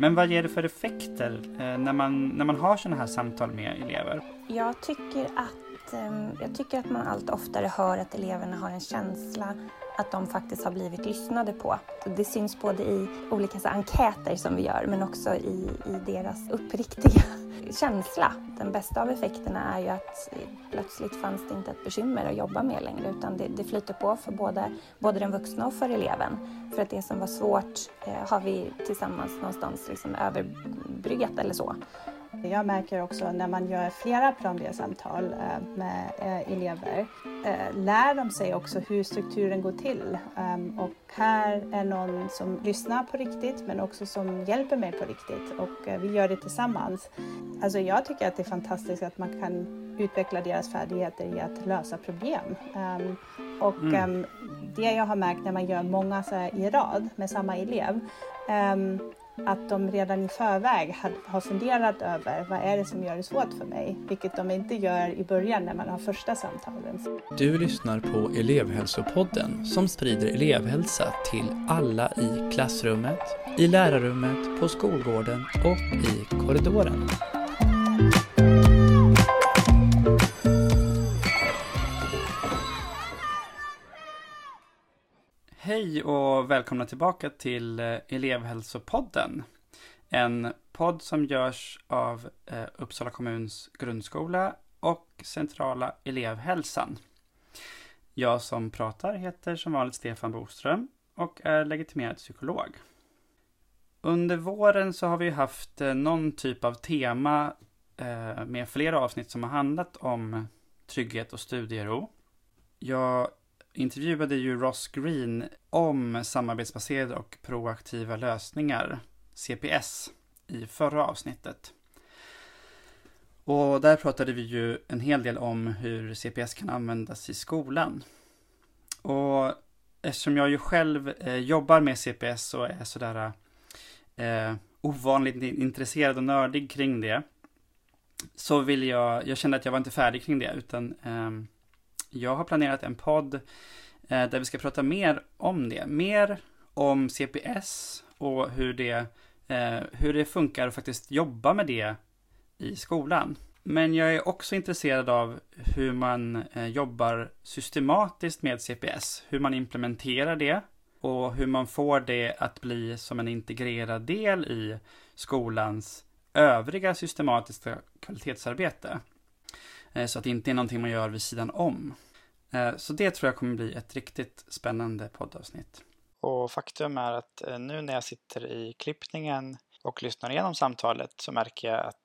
Men vad ger det för effekter eh, när, man, när man har sådana här samtal med elever? Jag tycker att, eh, jag tycker att man allt oftare hör att eleverna har en känsla att de faktiskt har blivit lyssnade på. Det syns både i olika så, enkäter som vi gör men också i, i deras uppriktiga känsla. Den bästa av effekterna är ju att eh, plötsligt fanns det inte ett bekymmer att jobba med längre utan det, det flyter på för både, både den vuxna och för eleven. För att det som var svårt eh, har vi tillsammans någonstans liksom överbryggat eller så. Jag märker också när man gör flera samtal eh, med eh, elever eh, lär de sig också hur strukturen går till. Ehm, och här är någon som lyssnar på riktigt men också som hjälper mig på riktigt och vi gör det tillsammans. Alltså jag tycker att det är fantastiskt att man kan utveckla deras färdigheter i att lösa problem. Ehm, och mm. Ehm, det jag har märkt när man gör många så i rad med samma elev att de redan i förväg har funderat över vad är det som gör det svårt för mig, vilket de inte gör i början när man har första samtalen. Du lyssnar på elevhälsopodden som sprider elevhälsa till alla i klassrummet, i lärarrummet, på skolgården och i korridoren. Hej och välkomna tillbaka till eh, elevhälsopodden. En podd som görs av eh, Uppsala kommuns grundskola och centrala elevhälsan. Jag som pratar heter som vanligt Stefan Boström och är legitimerad psykolog. Under våren så har vi haft eh, någon typ av tema med flera avsnitt som har handlat om trygghet och studiero. Jag intervjuade ju Ross Green om samarbetsbaserade och proaktiva lösningar, CPS, i förra avsnittet. Och där pratade vi ju en hel del om hur CPS kan användas i skolan. Och eftersom jag ju själv eh, jobbar med CPS och är sådär eh, ovanligt intresserad och nördig kring det, så vill jag, jag kände att jag var inte färdig kring det, utan eh, jag har planerat en podd eh, där vi ska prata mer om det. Mer om CPS och hur det, eh, hur det funkar att faktiskt jobba med det i skolan. Men jag är också intresserad av hur man eh, jobbar systematiskt med CPS, hur man implementerar det och hur man får det att bli som en integrerad del i skolans övriga systematiska kvalitetsarbete. Eh, så att det inte är någonting man gör vid sidan om. Eh, så det tror jag kommer bli ett riktigt spännande poddavsnitt. Och faktum är att eh, nu när jag sitter i klippningen och lyssnar igenom samtalet så märker jag att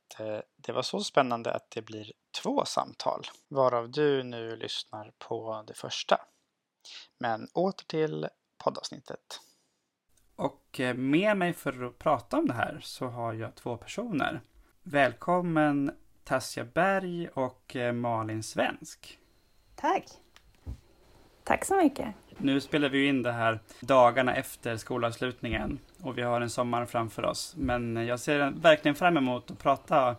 det var så spännande att det blir två samtal, varav du nu lyssnar på det första. Men åter till poddavsnittet. Och med mig för att prata om det här så har jag två personer. Välkommen Tassia Berg och eh, Malin Svensk. Tack! Tack så mycket. Nu spelar vi in det här dagarna efter skolavslutningen och vi har en sommar framför oss. Men jag ser verkligen fram emot att prata,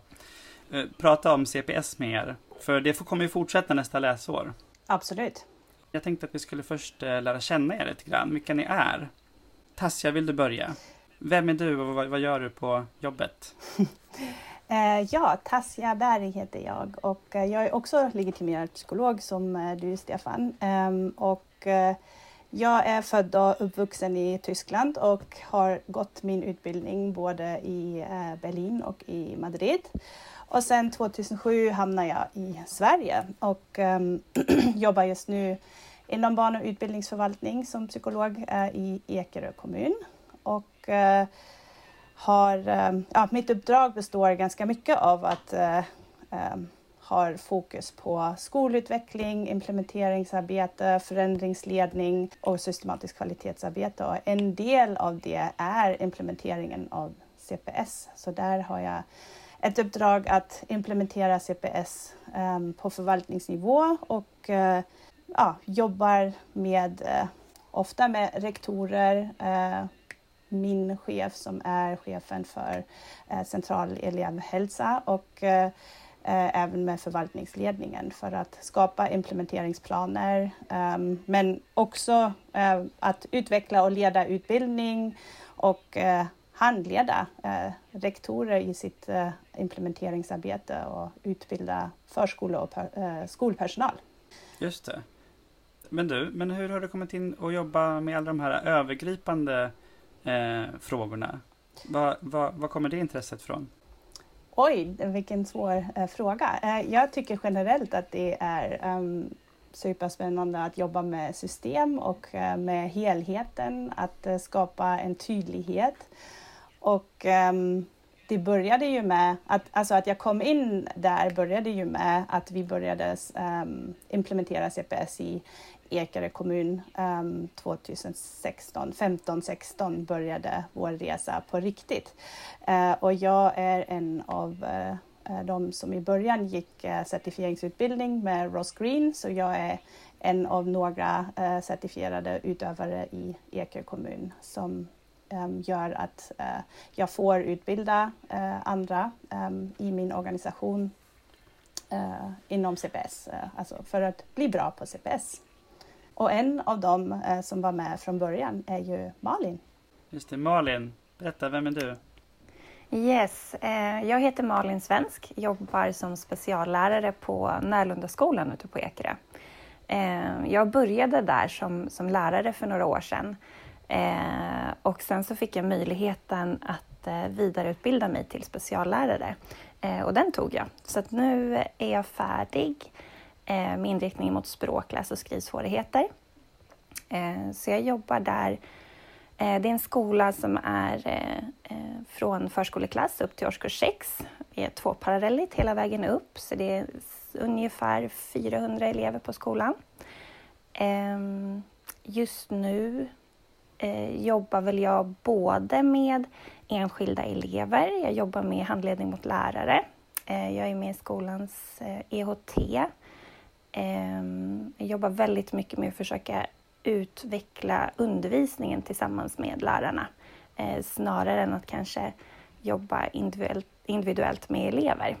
äh, prata om CPS med er. För det kommer ju fortsätta nästa läsår. Absolut. Jag tänkte att vi skulle först äh, lära känna er lite grann, vilka ni är. Tassia, vill du börja? Vem är du och vad gör du på jobbet? Eh, ja, Tassia Berg heter jag och eh, jag är också legitimerad psykolog som eh, du Stefan. Ehm, och jag är född och uppvuxen i Tyskland och har gått min utbildning både i Berlin och i Madrid. Och sen 2007 hamnade jag i Sverige och ehm, jobbar just nu inom barn och utbildningsförvaltning som psykolog i Ekerö kommun. Och har, eh, ja, mitt uppdrag består ganska mycket av att eh, eh, har fokus på skolutveckling, implementeringsarbete, förändringsledning och systematiskt kvalitetsarbete. Och en del av det är implementeringen av CPS. Så där har jag ett uppdrag att implementera CPS eh, på förvaltningsnivå och eh, ja, jobbar med, eh, ofta med rektorer, eh, min chef som är chefen för eh, central elevhälsa och eh, eh, även med förvaltningsledningen för att skapa implementeringsplaner ehm, men också att utveckla och leda utbildning och handleda rektorer i sitt implementeringsarbete och utbilda förskole och skolpersonal. Just det. Men du, men hur har du kommit in och jobba med alla de här övergripande eh, frågorna? Var, var, var kommer det intresset från? Oj, vilken svår eh, fråga. Eh, jag tycker generellt att det är um, superspännande att jobba med system och uh, med helheten, att uh, skapa en tydlighet. Och um, det började ju med att, alltså att jag kom in där började ju med att vi började um, implementera CPS i Ekerö kommun um, 2016. 15-16 började vår resa på riktigt. Uh, och jag är en av uh, de som i början gick uh, certifieringsutbildning med Ross Green, så jag är en av några uh, certifierade utövare i Ekerö kommun som um, gör att uh, jag får utbilda uh, andra um, i min organisation uh, inom CPS, alltså för att bli bra på CPS. Och en av dem som var med från början är ju Malin. Just det, Malin. Berätta, vem är du? Yes, jag heter Malin Svensk, jobbar som speciallärare på Närlundaskolan ute på Ekerö. Jag började där som, som lärare för några år sedan Eh, och sen så fick jag möjligheten att eh, vidareutbilda mig till speciallärare eh, och den tog jag. Så att nu är jag färdig eh, Eh, med inriktning mot språk, läs och skrivsvårigheter. Eh, så jag jobbar där. Eh, det är en skola som är eh, eh, från förskoleklass upp till årskurs 6. Vi är tvåparallelligt hela vägen upp, så det är ungefär 400 elever på skolan. Ehm, just nu eh, jobbar väl jag både med enskilda elever, jag jobbar med handledning mot lärare, eh, jag är med i skolans eh, EHT. Ehm, jag jobbar väldigt mycket med att försöka utveckla undervisningen tillsammans med lärarna eh, snarare än att kanske jobba individuellt, med elever.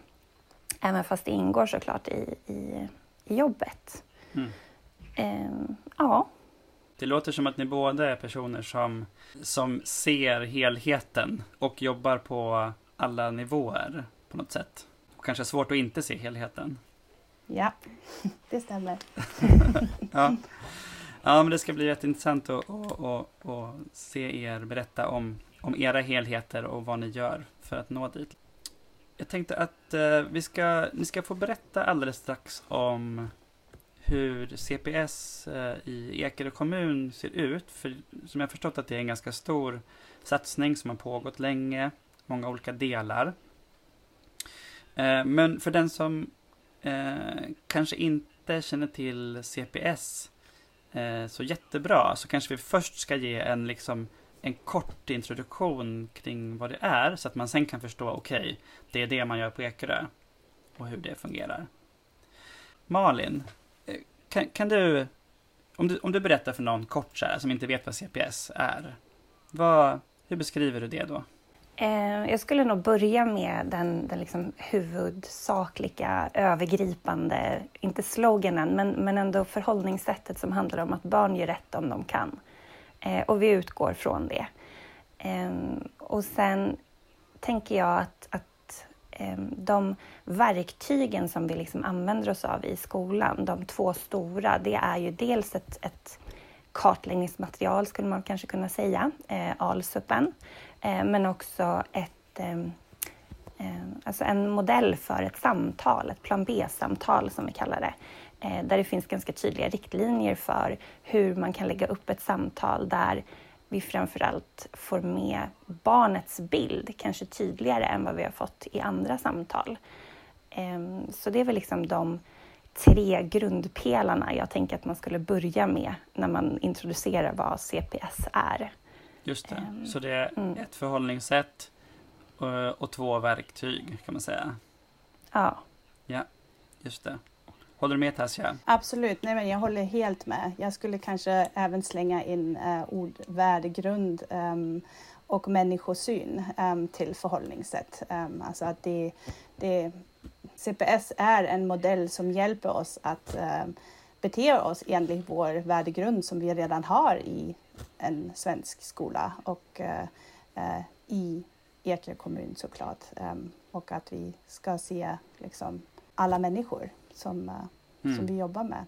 Även fast det ingår såklart i, i, i jobbet. Mm. Ehm, ja, det låter som att ni båda är personer som, som ser helheten och jobbar på alla nivåer på något sätt. Och kanske svårt att inte se helheten. Ja, det stämmer. ja. ja, men det ska bli jätteintressant att, att, att, att se er berätta om, om era helheter och vad ni gör för att nå dit. Jag tänkte att eh, vi ska, ni ska få berätta alldeles strax om hur CPS eh, i Ekerö kommun ser ut. För som jag förstått att det är en ganska stor satsning som har pågått länge, många olika delar. Eh, men för den som eh, kanske inte känner till CPS eh, så jättebra så kanske vi först ska ge en, liksom, en kort introduktion kring vad det är så att man sen kan förstå, okej, okay, det är det man gör på Ekerö och hur det fungerar. Malin, eh, kan, kan du, om du, om du berättar för någon kort så här, som inte vet vad CPS är, vad, hur beskriver du det då? Eh, jag skulle nog börja med den, den liksom huvudsakliga, övergripande, inte sloganen, men, men ändå förhållningssättet som handlar om att barn gör rätt om de kan. Eh, och vi utgår från det. Ehm, och sen tänker jag att, att ehm, de verktygen som vi liksom använder oss av i skolan, de två stora, det är ju dels ett, ett kartläggningsmaterial skulle man kanske kunna säga, eh, ALSUPen, eh, Eh, men också ett, eh, alltså en modell för ett samtal, ett plan B-samtal som vi kallar det, eh, där det finns ganska tydliga riktlinjer för hur man kan lägga upp ett samtal där vi framförallt får med barnets bild, kanske tydligare än vad vi har fått i andra samtal. Ehm, så det är väl liksom de tre grundpelarna jag tänker att man skulle börja med när man introducerar vad CPS är. Just det, ehm, så det är mm. ett förhållningssätt och två verktyg kan man säga. Ja. Ja, just det. Håller du med Tassia? Absolut, nej men jag håller helt med. Jag skulle kanske även slänga in uh, ord värdegrund um, och människosyn um, till förhållningssätt. Um, alltså att det, det, CPS är en modell som hjälper oss att uh, bete oss enligt vår värdegrund som vi redan har i en svensk skola. Och, uh, eh, i Ekerö kommun såklart. Um, och att vi ska se liksom, alla människor som, uh, mm. som vi jobbar med.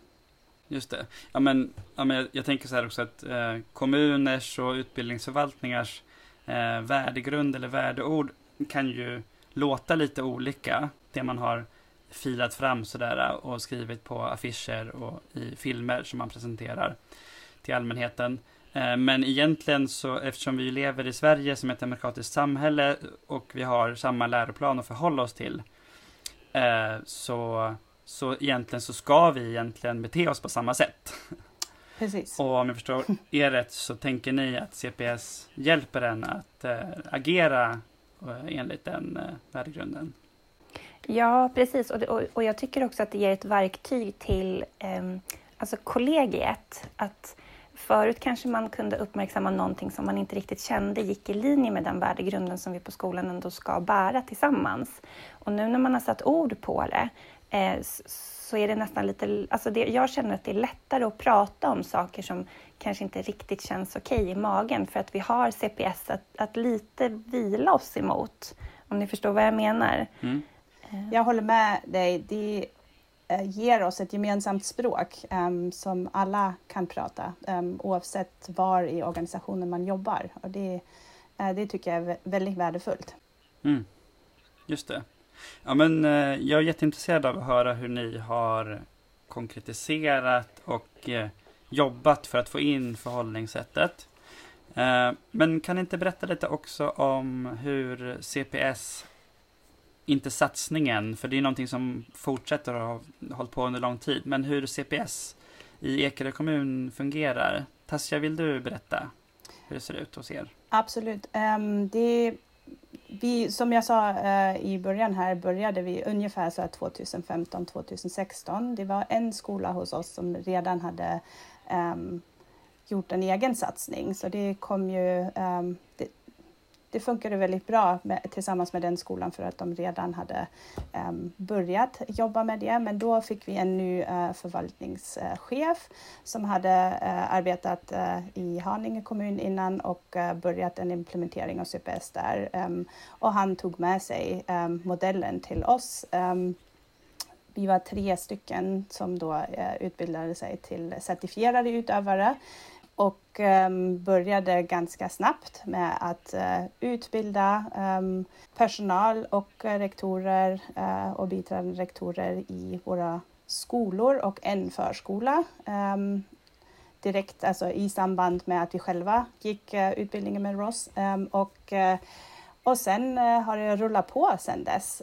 Just det. Ja, men, ja, men jag, jag tänker så här också att eh, kommuners och utbildningsförvaltningars eh, värdegrund eller värdeord kan ju låta lite olika. Det man har filat fram sådär och skrivit på affischer och i filmer som man presenterar till allmänheten. Eh, men egentligen så, eftersom vi lever i Sverige som ett demokratiskt samhälle och vi har samma läroplan att förhålla oss till, eh, så, så egentligen så ska vi egentligen bete oss på samma sätt. Precis. Och om jag förstår er rätt så tänker ni att CPS hjälper en att äh, agera enligt den värdegrunden? Ja, precis. Och, och, och, jag tycker också att det ger ett verktyg till eh, alltså kollegiet. Att förut kanske man kunde uppmärksamma någonting som man inte riktigt kände gick i linje med den värdegrunden som vi på skolan ändå ska bära tillsammans. Och nu när man har satt ord på det eh, så är det nästan lite... Alltså det, jag känner att det är lättare att prata om saker som kanske inte riktigt känns okej okay i magen för att vi har CPS att, att lite vila oss emot. Om ni förstår vad jag menar. Mm. Eh. Jag håller med dig. Det Eh, ger oss ett gemensamt språk um, som alla kan prata um, oavsett var i organisationen man jobbar. Och det, uh, det tycker jag är väldigt värdefullt. Mm. Just det. Ja, men, uh, jag är jätteintresserad av att höra hur ni har konkretiserat och uh, jobbat för att få in förhållningssättet. Men kan ni inte berätta lite också om hur CPS inte satsningen, för det är någonting som fortsätter och har hållit på under lång tid. Men hur CPS i Ekerö kommun fungerar. Tassia, vill du berätta hur det ser ut hos er? Absolut. Um, det, vi, som jag sa uh, i början här började vi ungefär så 2015-2016. Det var en skola hos oss som redan hade um, gjort en egen satsning. Så det kom ju, um, det, det funkade väldigt bra med, tillsammans med den skolan för att de redan hade um, börjat jobba med det. Men då fick vi en ny uh, förvaltningschef som hade uh, arbetat uh, i Haninge kommun innan och börjat en implementering av CPS där. Um, och han tog med sig um, modellen till oss vi var tre stycken som då eh, utbildade sig till certifierade utövare och um, började ganska snabbt med att uh, utbilda um, personal och uh, rektorer uh, och biträdande rektorer i våra skolor och en förskola. Um, direkt alltså i samband med att vi själva gick utbildningen med Ross. och, och sen har det rullat på sedan dess.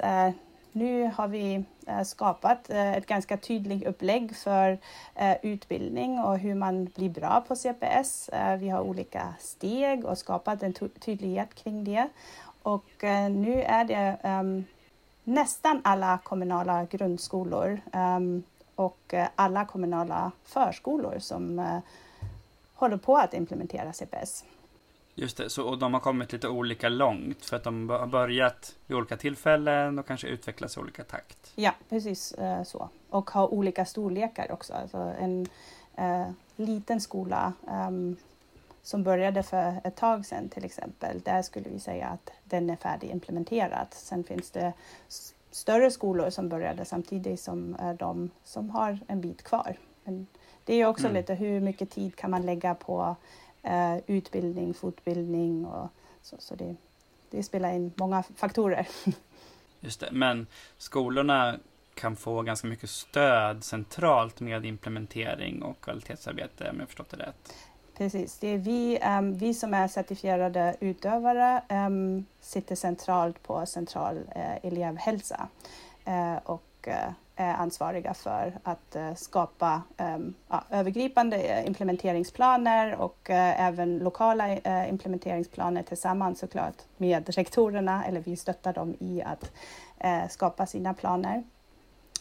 Nu har vi eh, skapat eh, ett ganska tydligt upplägg för eh, utbildning och hur man blir bra på CPS. Vi har olika steg och skapat en tydlighet kring det. Och nu är det ehm, nästan alla kommunala grundskolor ehm, och alla kommunala förskolor som håller på att implementera CPS. Just det, så, och de har kommit lite olika långt för att de har börjat vid olika tillfällen och kanske utvecklats i olika takt. Ja, precis eh, så. Och har olika storlekar också. Alltså en eh, liten skola um, som började för ett tag sedan till exempel, där skulle vi säga att den är färdigimplementerad. Sen finns det större skolor som började samtidigt som eh, de som har en bit kvar. Men det är också mm. lite hur mycket tid kan man lägga på eh, utbildning, fortbildning och så. så det, det spelar in många faktorer. Just det, men skolorna kan få ganska mycket stöd centralt med implementering och kvalitetsarbete om jag förstått det rätt. Precis, det är vi, um, vi som är certifierade utövare um, sitter centralt på central uh, elevhälsa. Uh, och uh, Eh, ansvariga för att eh, skapa ehm, ja, övergripande eh, implementeringsplaner och även lokala implementeringsplaner tillsammans såklart med rektorerna, eller vi stöttar dem i att skapa sina planer.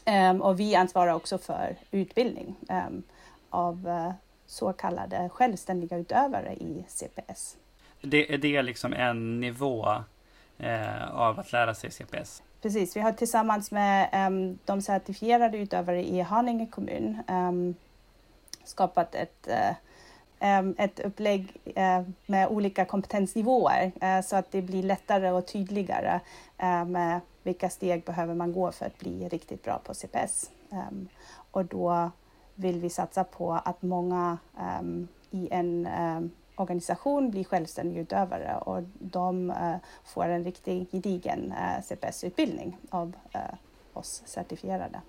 Ehm, och vi ansvarar också för utbildning ehm, av så kallade självständiga utövare i CPS. Det, är det liksom en nivå av att lära sig CPS? Precis, vi har tillsammans med um, de certifierade utövare i Haninge kommun um, skapat ett uh, um, ett upplägg uh, med olika kompetensnivåer uh, så att det blir lättare och tydligare med vilka steg behöver man gå för att bli riktigt bra på CPS. Och då vill vi satsa på att många i en organisation blir självständiga utövare och de får en riktigt gedigen CPS-utbildning av oss certifierade.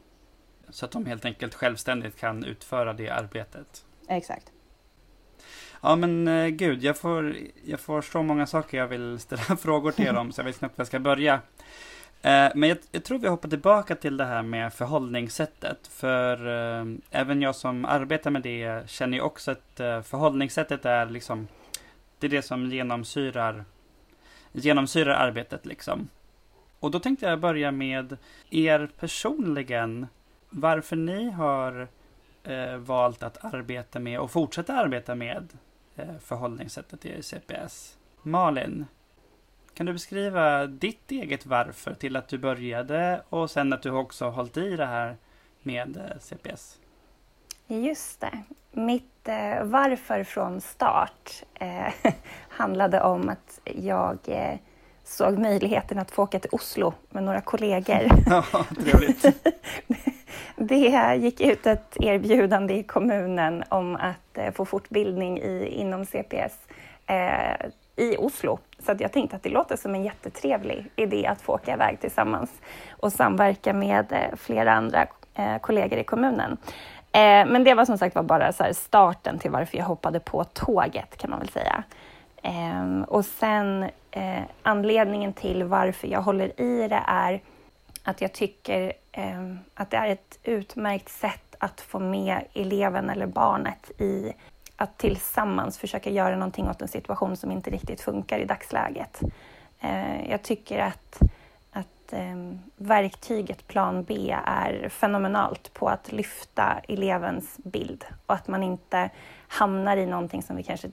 Så att de helt enkelt självständigt kan utföra det arbetet. Exakt. Ja men eh, gud, jag får, jag får så många saker jag vill ställa frågor till er om så jag vet knappt var jag ska börja. Eh, men jag, jag, tror vi hoppar tillbaka till det här med förhållningssättet. För eh, även jag som arbetar med det känner ju också att eh, förhållningssättet är liksom Det är det som genomsyrar Genomsyrar arbetet liksom. Och då tänkte jag börja med er personligen varför ni har eh, valt att arbeta med och fortsätta arbeta med eh, förhållningssättet i CPS. Malin, kan du beskriva ditt eget varför till att du började och sen att du också har hållit i det här med eh, CPS? Just det. Mitt eh, varför från start eh, handlade om att jag eh, såg möjligheten att få åka till Oslo med några kollegor. Ja, trevligt. Det gick ut ett erbjudande i kommunen om att eh, få fortbildning i, inom CPS eh, i Oslo. Så jag tänkte att det låter som en jättetrevlig idé att få åka iväg tillsammans och samverka med eh, flera andra eh, kollegor i kommunen. Eh, men det var som sagt var bara så starten till varför jag hoppade på tåget kan man väl säga. Ehm, och sen anledningen till varför jag håller i det är att jag tycker ehm, att det är ett utmärkt sätt att få med eleven eller barnet i att tillsammans försöka göra någonting åt en situation som inte riktigt funkar i dagsläget. Eh, jag tycker att, att ehm, verktyget plan B är fenomenalt på att lyfta elevens bild och att man inte hamnar i någonting som vi kanske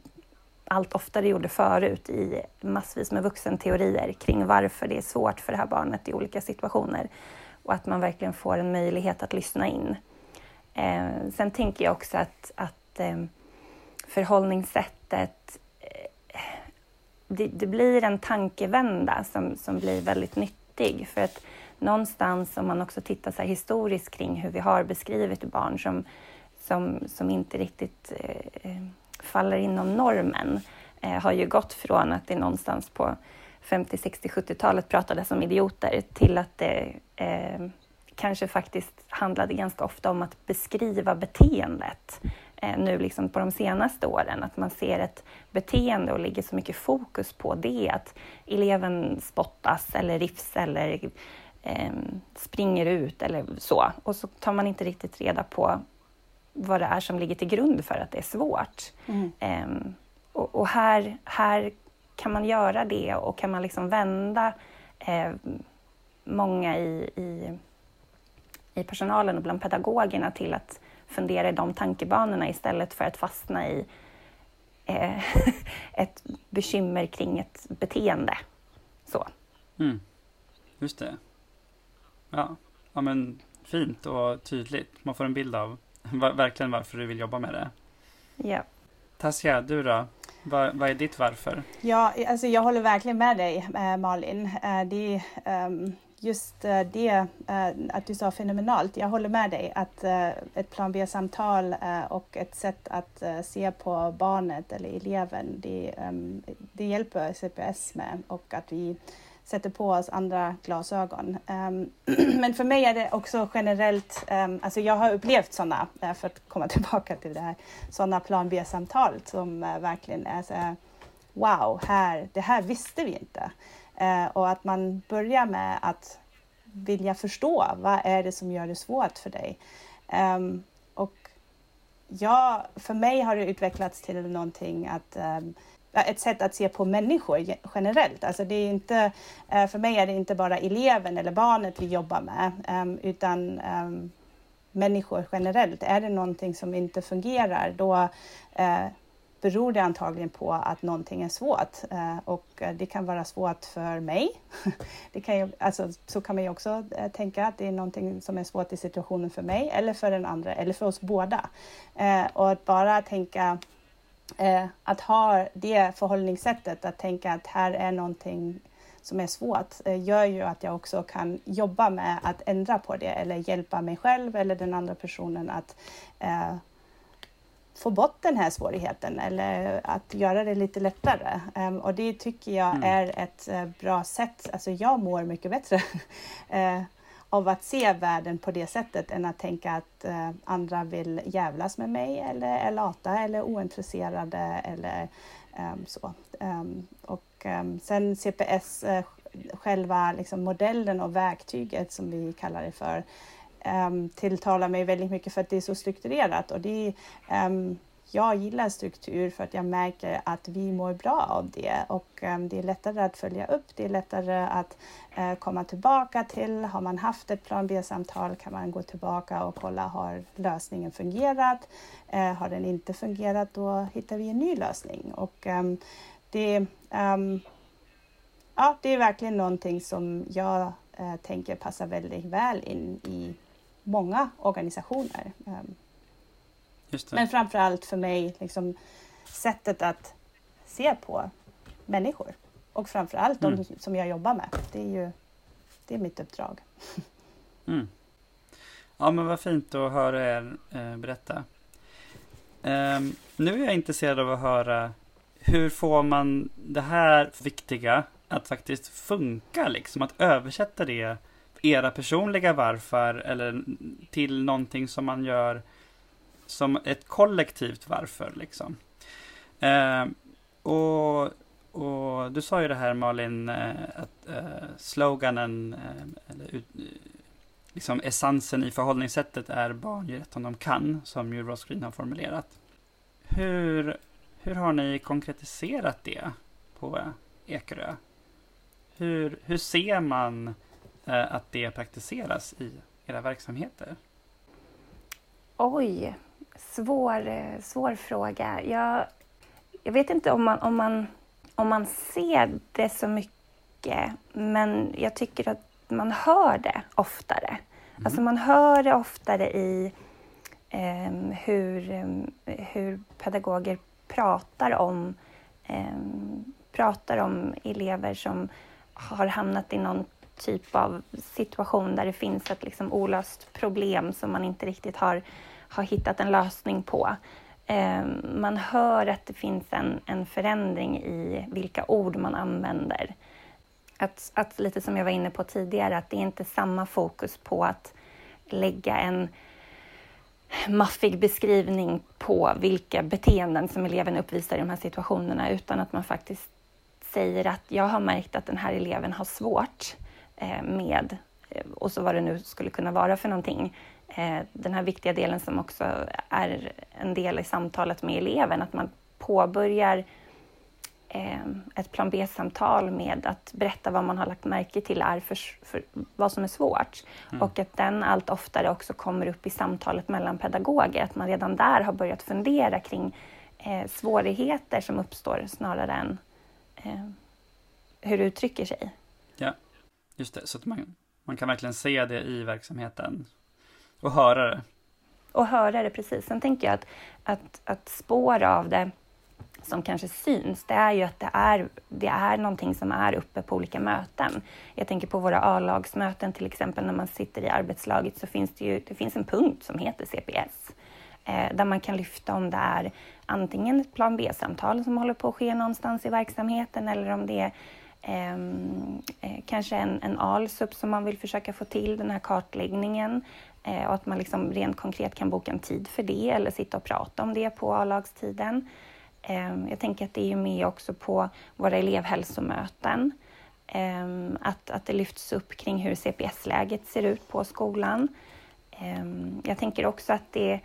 allt oftare gjorde förut i massvis med vuxenteorier kring varför det är svårt för det här barnet i olika situationer och att man verkligen får en möjlighet att lyssna in. Eh, sen tänker jag också att, att eh, förhållningssättet eh, det, det, blir en tankevända som, som blir väldigt nyttig. För att någonstans om man också tittar så historiskt kring hur vi har beskrivit barn som, som, som inte riktigt eh, eh faller inom normen eh, har ju gått från att det någonstans på 50, 60, 70-talet pratades om idioter till att det eh, kanske faktiskt handlade ganska ofta om att beskriva beteendet eh, nu liksom på de senaste åren. Att man ser ett beteende och lägger så mycket fokus på det. Att eleven spottas eller rifs eller eh, springer ut eller så. Och så tar man inte riktigt reda på vad det är som ligger till grund för att det är svårt. Mm. Um, och, och, här, här kan man göra det och kan man liksom vända eh, många i, i, i personalen och bland pedagogerna till att fundera i de tankebanorna istället för att fastna i eh, ett bekymmer kring ett beteende. Så. Mm. Just det. Ja. ja, men fint och tydligt. Man får en bild av verkligen varför du vill jobba med det. Ja. Tassia, du då? Vad, vad är ditt varför? Ja, alltså jag håller verkligen med dig eh, Malin. Eh, det um, just eh, det eh, att du sa fenomenalt. Jag håller med dig att eh, ett plan B-samtal och ett sätt att se på barnet eller eleven, det, ehm, det hjälper CPS med och att vi sätter på oss andra glasögon. Ehm, men för mig är det också generellt, ehm, alltså jag har upplevt sådana, för att komma tillbaka till det här, sådana plan B-samtal som verkligen är så här, wow, här, det här visste vi inte. Eh, och att man börjar med att vilja förstå, vad är det som gör det svårt för dig? Um, och jag, för mig har det utvecklats till någonting att ehm, ett sätt att se på människor generellt. Alltså det är inte, eh, för mig är det inte bara eleven eller barnet vi jobbar med, ehm, utan människor generellt. Är det någonting som inte fungerar, då eh, beror det antagligen på att någonting är svårt. Eh, och eh, det kan vara svårt för mig. Det kan ju, alltså, så kan man ju också eh, tänka att det är någonting som är svårt i situationen för mig eller för den andra eller för oss båda. Och att bara tänka att ha det förhållningssättet, att tänka att här är någonting som är svårt, gör ju att jag också kan jobba med att ändra på det eller hjälpa mig själv eller den andra personen att få bort den här svårigheten eller att göra det lite lättare. Um, och det tycker jag mm. är ett uh, bra sätt. Alltså jag mår mycket bättre uh, av att se världen på det sättet än att tänka att uh, andra vill jävlas med mig eller är lata eller ointresserade eller um, så. Um, och sen CPS, själva liksom modellen och verktyget som vi kallar det för, um, tilltalar mig väldigt mycket för att det är så strukturerat. Och det, um, jag gillar struktur för att jag märker att vi mår bra av det och um, det är lättare att följa upp, det är lättare att uh, komma tillbaka till. Har man haft ett plan B-samtal kan man gå tillbaka och kolla, har lösningen fungerat? Uh, har den inte fungerat, då hittar vi en ny lösning. Och det, ja, det är verkligen någonting som jag uh, tänker passar väldigt väl in i många organisationer. Ehm, Men framför allt för mig, liksom, sättet att se på människor. Och framför allt mm. de som jag jobbar med. Det är ju det är mitt uppdrag. Mm. Ja, men vad fint att höra er eh, berätta. Um, nu är jag intresserad av att höra hur får man det här viktiga att faktiskt funka, liksom att översätta det era personliga varför eller till någonting som man gör som ett kollektivt varför. Liksom. Eh, och, och du sa ju det här Malin, eh, att eh, sloganen, eh, eller ut, eh, liksom essensen i förhållningssättet är barn ger rätt om de kan, som ju Ross Green har formulerat. Hur, hur har ni konkretiserat det på Ekerö? Hur, hur ser man att det praktiseras i era verksamheter? Oj, svår, eh, svår fråga. Jag, jag vet inte om man, om, man, om man ser det så mycket, men jag tycker att man hör det oftare. Mm. Alltså man hör det oftare i eh, hur, ehm, hur pedagoger pratar om, eh, pratar om elever som har hamnat i någon typ av situation där det finns ett liksom olöst problem som man inte riktigt har, har hittat en lösning på. Eh, man hör att det finns en, en förändring i vilka ord man använder. Att, att, lite som jag var inne på tidigare, att det är inte samma fokus på att lägga en maffig beskrivning på vilka beteenden som eleven uppvisar i de här situationerna, utan att man faktiskt säger att jag har märkt att den här eleven har svårt med, eh, och så vad det nu skulle kunna vara för någonting. Eh, den här viktiga delen som också är en del i samtalet med eleven, att man påbörjar ett plan B-samtal med att berätta vad man har lagt märke till är för, för vad som är svårt. Mm. Och att den allt oftare också kommer upp i samtalet mellan pedagoger, att man redan där har börjat fundera kring eh, svårigheter som uppstår snarare än eh, hur det uttrycker sig. Just det, så att man, man kan verkligen se det i verksamheten och höra det. Och höra det, precis. Sen tänker jag att, att, att spår av det som kanske syns, det är ju att det är, det är någonting som är uppe på olika möten. Jag tänker på våra A-lagsmöten till exempel, när man sitter i arbetslaget så finns det ju det finns en punkt som heter CPS. Eh, där man kan lyfta om det är antingen ett plan B-samtal som håller på att ske någonstans i verksamheten eller om det är Ehm, eh, kanske en, en ALSUP som man vill försöka få till, den här kartläggningen. Eh, och att man liksom rent konkret kan boka en tid för det eller sitta och prata om det på A-lagstiden. Eh, jag tänker att det är med också på våra elevhälsomöten. Ehm, att, att det lyfts upp kring hur CPS-läget ser ut på skolan. Ehm, jag tänker också att det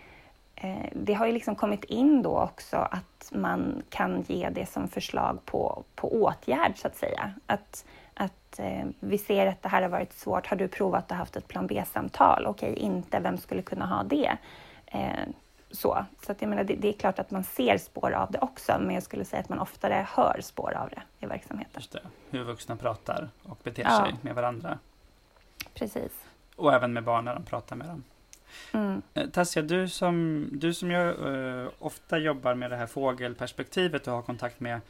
det har ju liksom kommit in då också att man kan ge det som förslag på, på åtgärd, så att säga. Att, att eh, vi ser att det här har varit svårt. Har du provat att haft ett plan B-samtal? Okej, inte. Vem skulle kunna ha det? Eh, så så att jag menar, det, det, är klart att man ser spår av det också, men jag skulle säga att man oftare hör spår av det i verksamheten. Just det, hur vuxna pratar och beter ja. sig med varandra. Precis. Och även med barn när de pratar med dem. Mm. Eh, Tassia, du som, du som ju, uh, ofta jobbar med det här fågelperspektivet och har kontakt med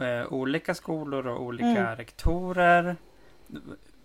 uh, olika skolor och olika mm. rektorer.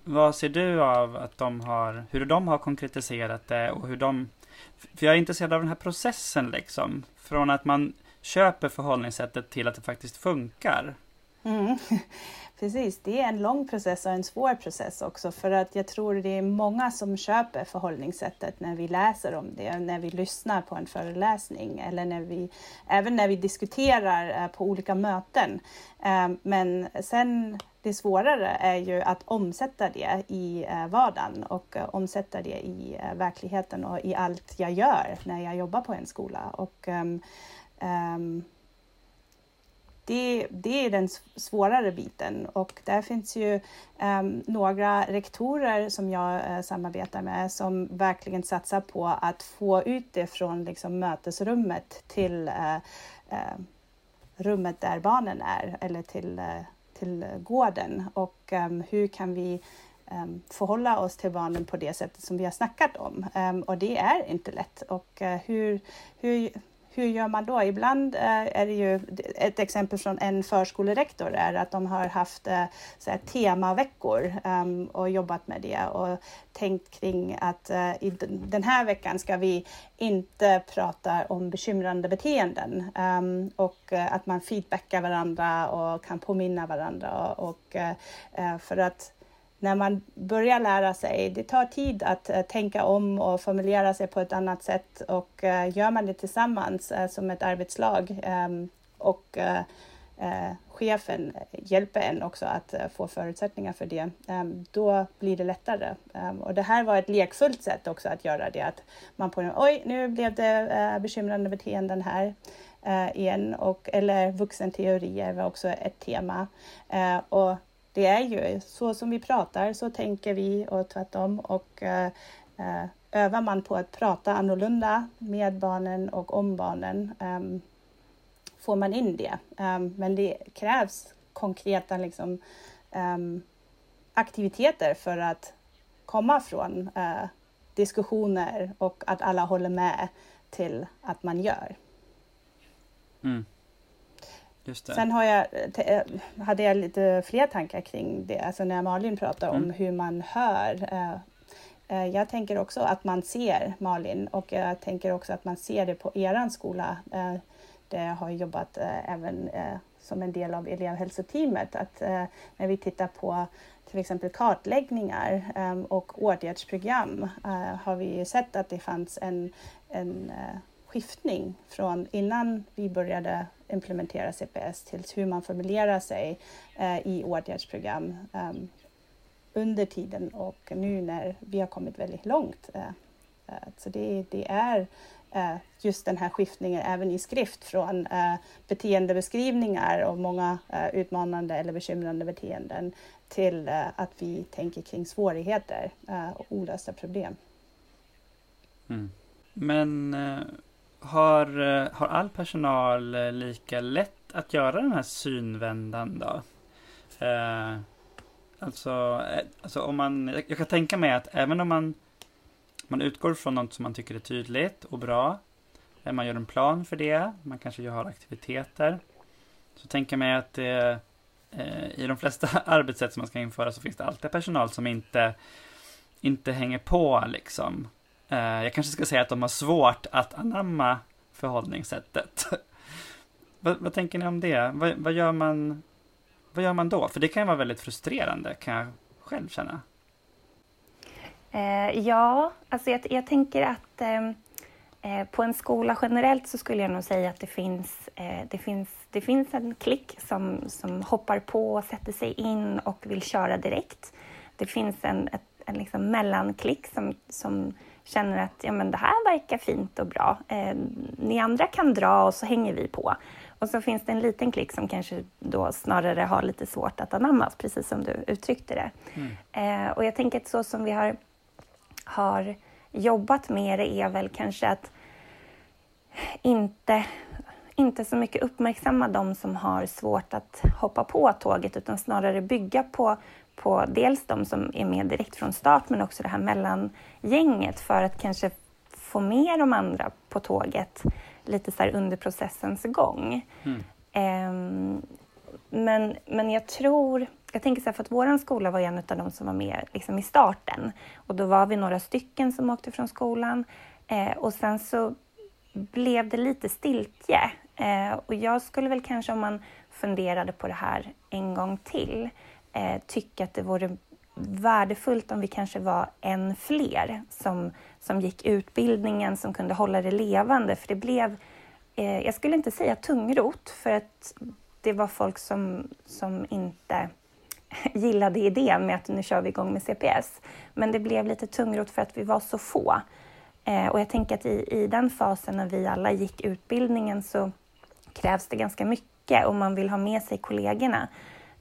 Vad ser du av att de har, hur de har konkretiserat det och hur de... För jag är intresserad av den här processen liksom. Från att man köper förhållningssättet till att det faktiskt funkar. Mm. Precis, det är en lång process och en svår process också för att jag tror det är många som köper förhållningssättet när vi läser om det, när vi lyssnar på en föreläsning eller när vi, även när vi diskuterar eh, på olika möten. Eh, men sen det svårare är ju att omsätta det i eh, vardagen och omsätta det i verkligheten och i allt jag gör när jag jobbar på en skola. Och, um, um, det, det är den svårare biten och där finns ju um, några rektorer som jag uh, samarbetar med som verkligen satsar på att få ut det från liksom, mötesrummet till uh, uh, rummet där barnen är eller till, till gården och um, hur kan vi um, förhålla oss till barnen på det sättet som vi har snackat om. Um, och det är inte lätt. Och uh, hur, hur, hur gör man då? Ibland eh, är det ju ett exempel från en förskolerektor är att de har haft eh, så här, temaveckor um, och jobbat med det och tänkt kring att uh, i den här veckan ska vi inte prata om bekymrande beteenden um, och uh, att man feedbackar varandra och kan påminna varandra och, och uh, för att när man börjar lära sig, det tar tid att uh, tänka om och formulera sig på ett annat sätt och uh, gör man det tillsammans uh, som ett arbetslag um, och chefen hjälper en också att få förutsättningar för det, um, då blir det lättare. Um, och det här var ett lekfullt sätt också att göra det, att man på oj, nu blev det bekymrande beteenden här igen, och, eller vuxenteorier var också ett tema. och det är ju så som vi pratar så tänker vi och tvärtom och eh, eh övar man på att prata annorlunda med barnen och om barnen eh, får man in det. Eh, men det krävs konkreta liksom, ehm, aktiviteter för att komma från eh, diskussioner och att alla håller med till att man gör. Mm. Sen har jag, eh, hade jag lite fler tankar kring det, alltså när Malin pratar mm. om hur man hör. Eh, eh, jag tänker också att man ser Malin och jag tänker också att man ser det på eran skola. Där jag har jobbat även som en del av elevhälsoteamet. Att när vi tittar på till exempel kartläggningar och åtgärdsprogram har vi sett att det fanns en, en skiftning från innan vi började implementera CPS till hur man formulerar sig eh, i åtgärdsprogram ehm, under tiden och nu när vi har kommit väldigt långt. Eh, eh, så det, det är eh, just den här skiftningen även i skrift från beteendebeskrivningar och många utmanande eller bekymrande beteenden till att vi tänker kring svårigheter och olösta problem. Mm. Men har, eh, har all personal eh, lika lätt att göra den här synvändan då? Eh, alltså, eh, alltså om man, jag kan tänka mig att även om man, man utgår från något som man tycker är tydligt och bra, man gör en plan för det, man kanske har aktiviteter, så tänker jag mig att det, eh, i de flesta arbetssätt som man ska införa så finns det alltid personal som inte, inte hänger på liksom. Eh, jag kanske ska säga att de har svårt att anamma förhållningssättet. vad, vad, tänker ni om det? Vad, vad, gör man, vad gör man då? För det kan ju vara väldigt frustrerande, kan jag själv känna. Eh, ja, alltså jag, jag tänker att ehm, eh, på en skola generellt så skulle jag nog säga att det finns, eh, det finns, det finns en klick som, som hoppar på, sätter sig in och vill köra direkt. Det finns en, ett, en liksom mellanklick som, som känner att ja, men det här verkar fint och bra. Eh, ni andra kan dra och så hänger vi på. Och så finns det en liten klick som kanske då snarare har lite svårt att anammas, precis som du uttryckte det. Mm. Eh, och jag tänker att så som vi har, har jobbat med det är väl kanske att inte, inte så mycket uppmärksamma de som har svårt att hoppa på tåget utan snarare bygga på på dels de som är med direkt från start men också det här mellangänget för att kanske få med de andra på tåget lite så under processens gång. Mm. Um, men, men jag tror, jag tänker så här, för att vår skola var en av de som var med liksom i starten och då var vi några stycken som åkte från skolan eh, och sen så blev det lite stiltje eh, och jag skulle väl kanske om man funderade på det här en gång till eh, tycka att det vore värdefullt om vi kanske var en fler som, som gick utbildningen, som kunde hålla det levande. För det blev, eh, jag skulle inte säga tungrot, för att det var folk som, som inte gillade idén med att nu kör vi igång med CPS. Men det blev lite tungrot för att vi var så få. Eh, och jag tänker att i, i den fasen när vi alla gick utbildningen så krävs det ganska mycket om man vill ha med sig kollegorna.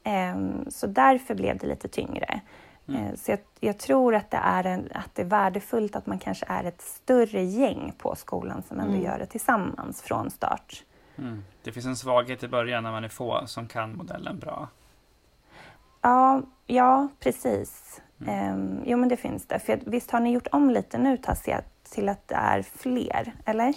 Eh, så därför blev det lite tyngre. Mm. Eh, så jag, jag, tror att det, är en, att det är värdefullt att man kanske är ett större gäng på skolan som ändå mm. gör det tillsammans från start. Mm. Det finns en svaghet i början när man är få som kan modellen bra. Ja, ja precis. Um, jo, men det finns det. För visst har ni gjort om lite nu, Tassia, till att det är fler, eller?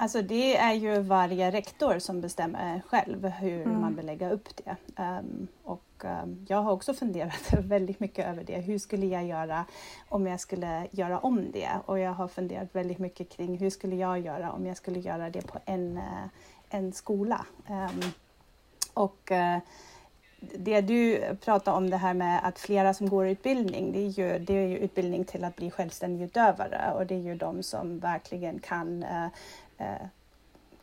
Alltså det är ju varje rektor som bestämmer själv hur mm. man vill lägga upp det. Um, och um, jag har också funderat väldigt mycket över det. Hur skulle jag göra om jag skulle göra om det? Och jag har funderat väldigt mycket kring hur skulle jag göra om jag skulle göra det på en, uh, en skola? Um, och uh, det du pratar om det här med att flera som går utbildning, det är, ju, det är ju utbildning till att bli självständig utövare och det är ju de som verkligen kan Eh, Eh,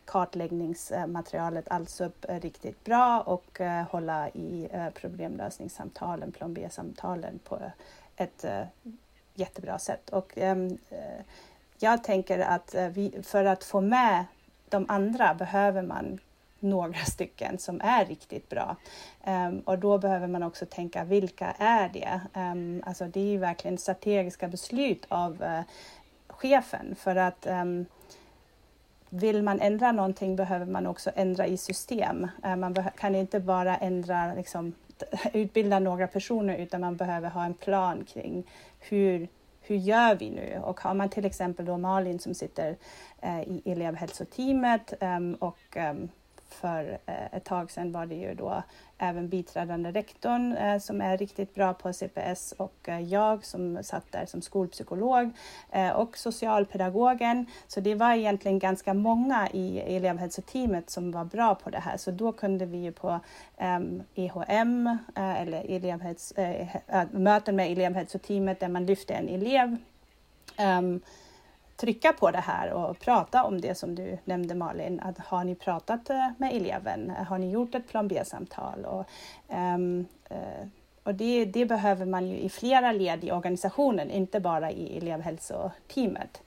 kartläggningsmaterialet alls upp eh, riktigt bra och eh, hålla i problemlösningssamtalen, plan B-samtalen på ett jättebra sätt. Och ehm, jag tänker att vi, för att få med de andra behöver man några stycken som är riktigt bra. Um, och då behöver man också tänka vilka är det? Um, alltså det är ju verkligen strategiska beslut av uh, chefen för att um, vill man ändra någonting behöver man också ändra i system. Eh, man kan inte bara ändra, liksom, utbilda några personer utan man behöver ha en plan kring hur, hur gör vi nu? Och har man till exempel då Malin som sitter eh, i elevhälsoteamet um, och um, för eh, ett tag sedan var det ju då även biträdande rektorn eh, som är riktigt bra på CPS och eh, jag som satt där som skolpsykolog och socialpedagogen. Så det var egentligen ganska många i elevhälsoteamet som var bra på det här. Så då kunde vi ju på EHM eller elevhälso, möten med elevhälsoteamet där man lyfte en elev ehm, trycka på det här och prata om det som du nämnde Malin. Att har ni pratat eh, med eleven? Har ni gjort ett plan B-samtal? Och, um, uh, och det, det, behöver man ju i flera led i organisationen, inte bara i elevhälsoteamet.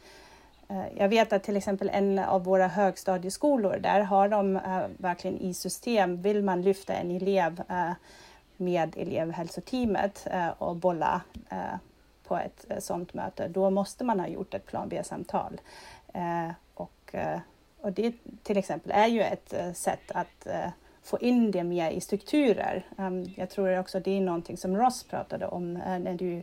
Eh, jag vet att till exempel en av våra högstadieskolor, där har de verkligen i system, vill man lyfta en elev med elevhälsoteamet och bolla på ett eh, sådant möte, då måste man ha gjort ett plan B-samtal. Eh, och, eh, och det till exempel är ju ett sätt att få in det mer i strukturer. Um, jag tror också det är någonting som Ross pratade om när du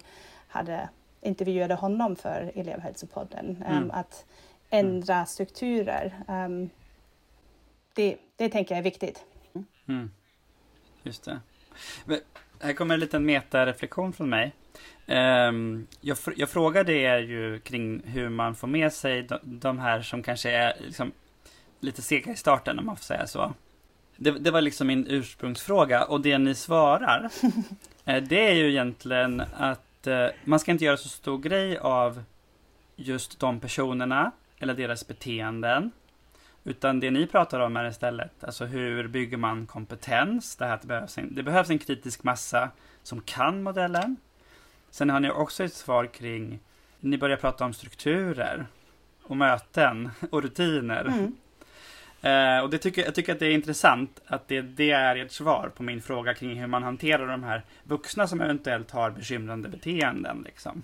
hade intervjuade honom för elevhälsopodden. Um, mm. Att ändra strukturer. Um, det, det tänker jag är viktigt. Mm. Just det. Här kommer en liten metareflektion från mig. Um, jag, jag frågade er ju kring hur man får med sig de, de här som kanske är liksom, lite sega i starten om man får säga så. Det, det var liksom min ursprungsfråga och det ni svarar eh, det är ju egentligen att eh, man ska inte göra så stor grej av just de personerna eller deras beteenden. Utan det ni pratar om är istället, alltså hur bygger man kompetens? Det, här det, behövs en, det behövs en kritisk massa som kan modellen. Sen har ni också ett svar kring, ni börjar prata om strukturer och möten och rutiner. Mm. Eh, och det tycker, jag tycker att det är intressant att det, det är ert svar på min fråga kring hur man hanterar de här vuxna som eventuellt har bekymrande beteenden. Liksom.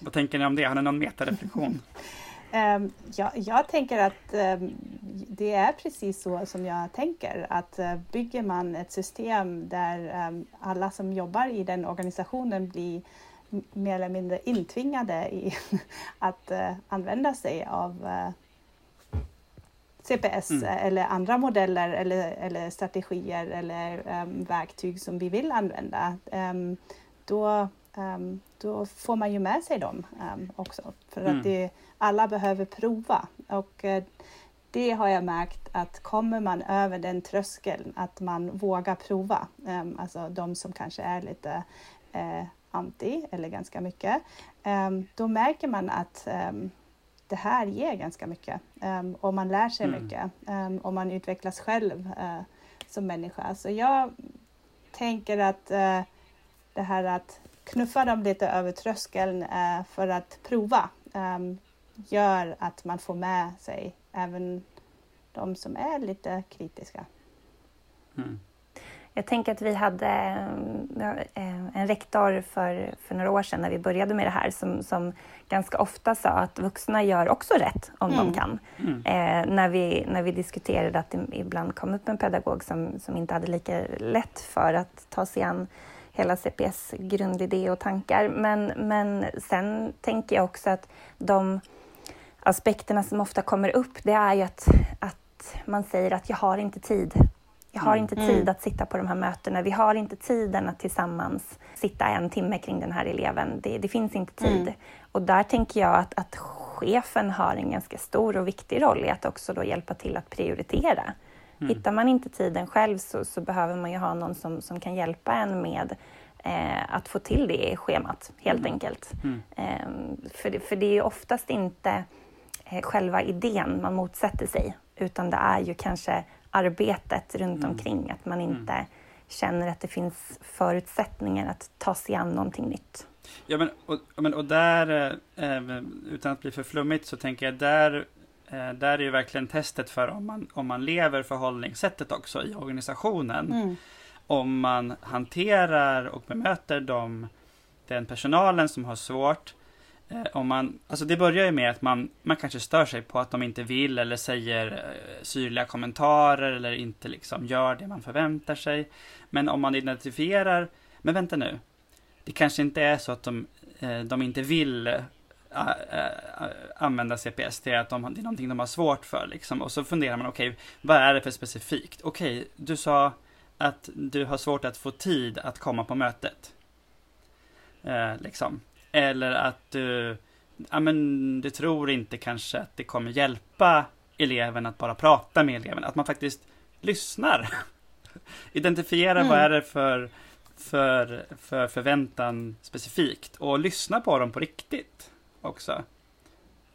Vad tänker ni om det? Har ni någon metareflektion? Um, ja, jag tänker att um, det är precis så som jag tänker. Att uh, bygger man ett system där um, alla som jobbar i den organisationen blir mer eller mindre intvingade i att uh, använda sig av uh, CPS mm. eller andra modeller eller, eller strategier eller verktyg som vi vill använda. Då, um, då får man ju med sig dem också. För mm. att det, alla behöver prova. Och uh, det har jag märkt att kommer man över den tröskeln att man vågar prova, alltså de som kanske är lite uh, anti eller ganska mycket, då märker man att det här ger ganska mycket um, och man lär sig mm. mycket um, och man utvecklas själv uh, som människa. Så jag tänker att det här att knuffa dem lite över tröskeln uh, för att prova um, gör att man får med sig även de som är lite kritiska. Mm. Jag tänker att vi hade eh, en rektor för, för några år sedan när vi började med det här som, som ganska ofta sa att vuxna gör också rätt om mm. de kan. Mm. Eh, när, vi, när vi diskuterade att det ibland kom upp en pedagog som, som inte hade lika lätt för att ta sig an hela CPS grundidé och tankar. Men, men sen tänker jag också att de aspekterna som ofta kommer upp, det är ju att, att man säger att jag har inte tid jag har mm. inte tid mm. att sitta på de här mötena. Vi har inte tiden att tillsammans sitta en timme kring den här eleven. Det, det finns inte tid. Mm. Och där tänker jag att, att chefen har en ganska stor och viktig roll i att också då hjälpa till att prioritera. Mm. Hittar man inte tiden själv så, så, behöver man ju ha någon som, som kan hjälpa en med eh, att få till det i schemat, helt mm. enkelt. Mm. Eh, för, för det är ju oftast inte eh, själva idén man motsätter sig, utan det är ju kanske arbetet runt mm. omkring. Att man mm. inte känner att det finns förutsättningar att ta sig an någonting nytt. Ja, men och, men, och där, eh, utan att bli för flummigt, så tänker jag där eh, där är ju verkligen testet för om man, om man lever förhållningssättet också i organisationen. Mm. Om man hanterar och bemöter dem, den personalen som har svårt Eh, om man, alltså det börjar ju med att man, man kanske stör sig på att de inte vill eller säger eh, syrliga kommentarer eller inte liksom gör det man förväntar sig. Men om man identifierar, men vänta nu, det kanske inte är så att de, eh, de inte vill använda CPS, är att de, det är någonting de har svårt för liksom. Och så funderar man, okej, okay, vad är det för specifikt? Okej, okay, du sa att du har svårt att få tid att komma på mötet. Eh, liksom. Eller att du, ja men du tror inte kanske att det kommer hjälpa eleven att bara prata med eleven. Att man faktiskt lyssnar. Identifiera mm. vad är det för, för, för förväntan specifikt och lyssna på dem på riktigt också.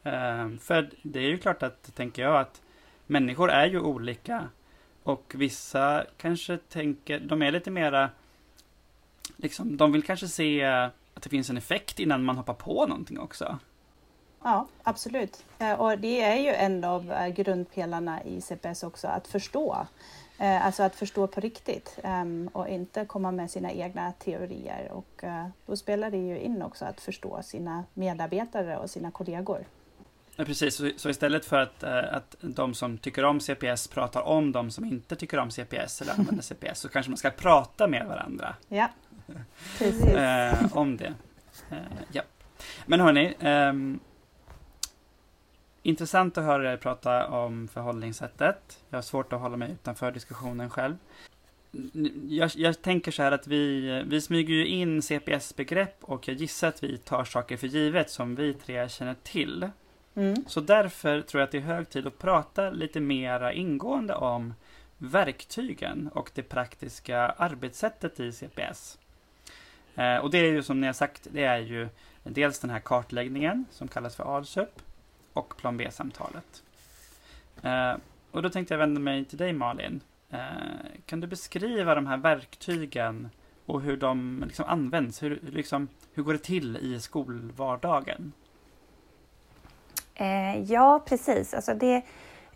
Ehm, för det är ju klart att, tänker jag, att människor är ju olika och vissa kanske tänker, de är lite mera, liksom, de vill kanske se att det finns en effekt innan man hoppar på någonting också. Ja, absolut. Eh, och det är ju en av eh, grundpelarna i CPS också, att förstå. Eh, alltså att förstå på riktigt ehm, och inte komma med sina egna teorier. Och då spelar det ju in också att förstå sina medarbetare och sina kollegor. Ja, precis, så istället för att, att de som tycker om CPS pratar om de som inte tycker om CPS eller använder CPS så kanske man ska prata med varandra. Ja, Precis. Eh, om det. Eh, ja. Men hörni, eh, intressant att höra er prata om förhållningssättet. Jag har svårt att hålla mig utanför diskussionen själv. Jag, jag, tänker så här att vi, vi smyger ju in CPS-begrepp och jag gissar att vi tar saker för givet som vi tre känner till. Mm. Så därför tror jag att det är hög tid att prata lite mera ingående om verktygen och det praktiska arbetssättet i CPS. Eh, och det är ju som ni har sagt, det är ju dels den här kartläggningen som kallas för ADSUP och plan B-samtalet. Eh, och då tänkte jag vända mig till dig Malin. Eh, kan du beskriva de här verktygen och hur de liksom används? Hur, liksom, hur går det till i skolvardagen? Eh, ja, precis. Alltså det,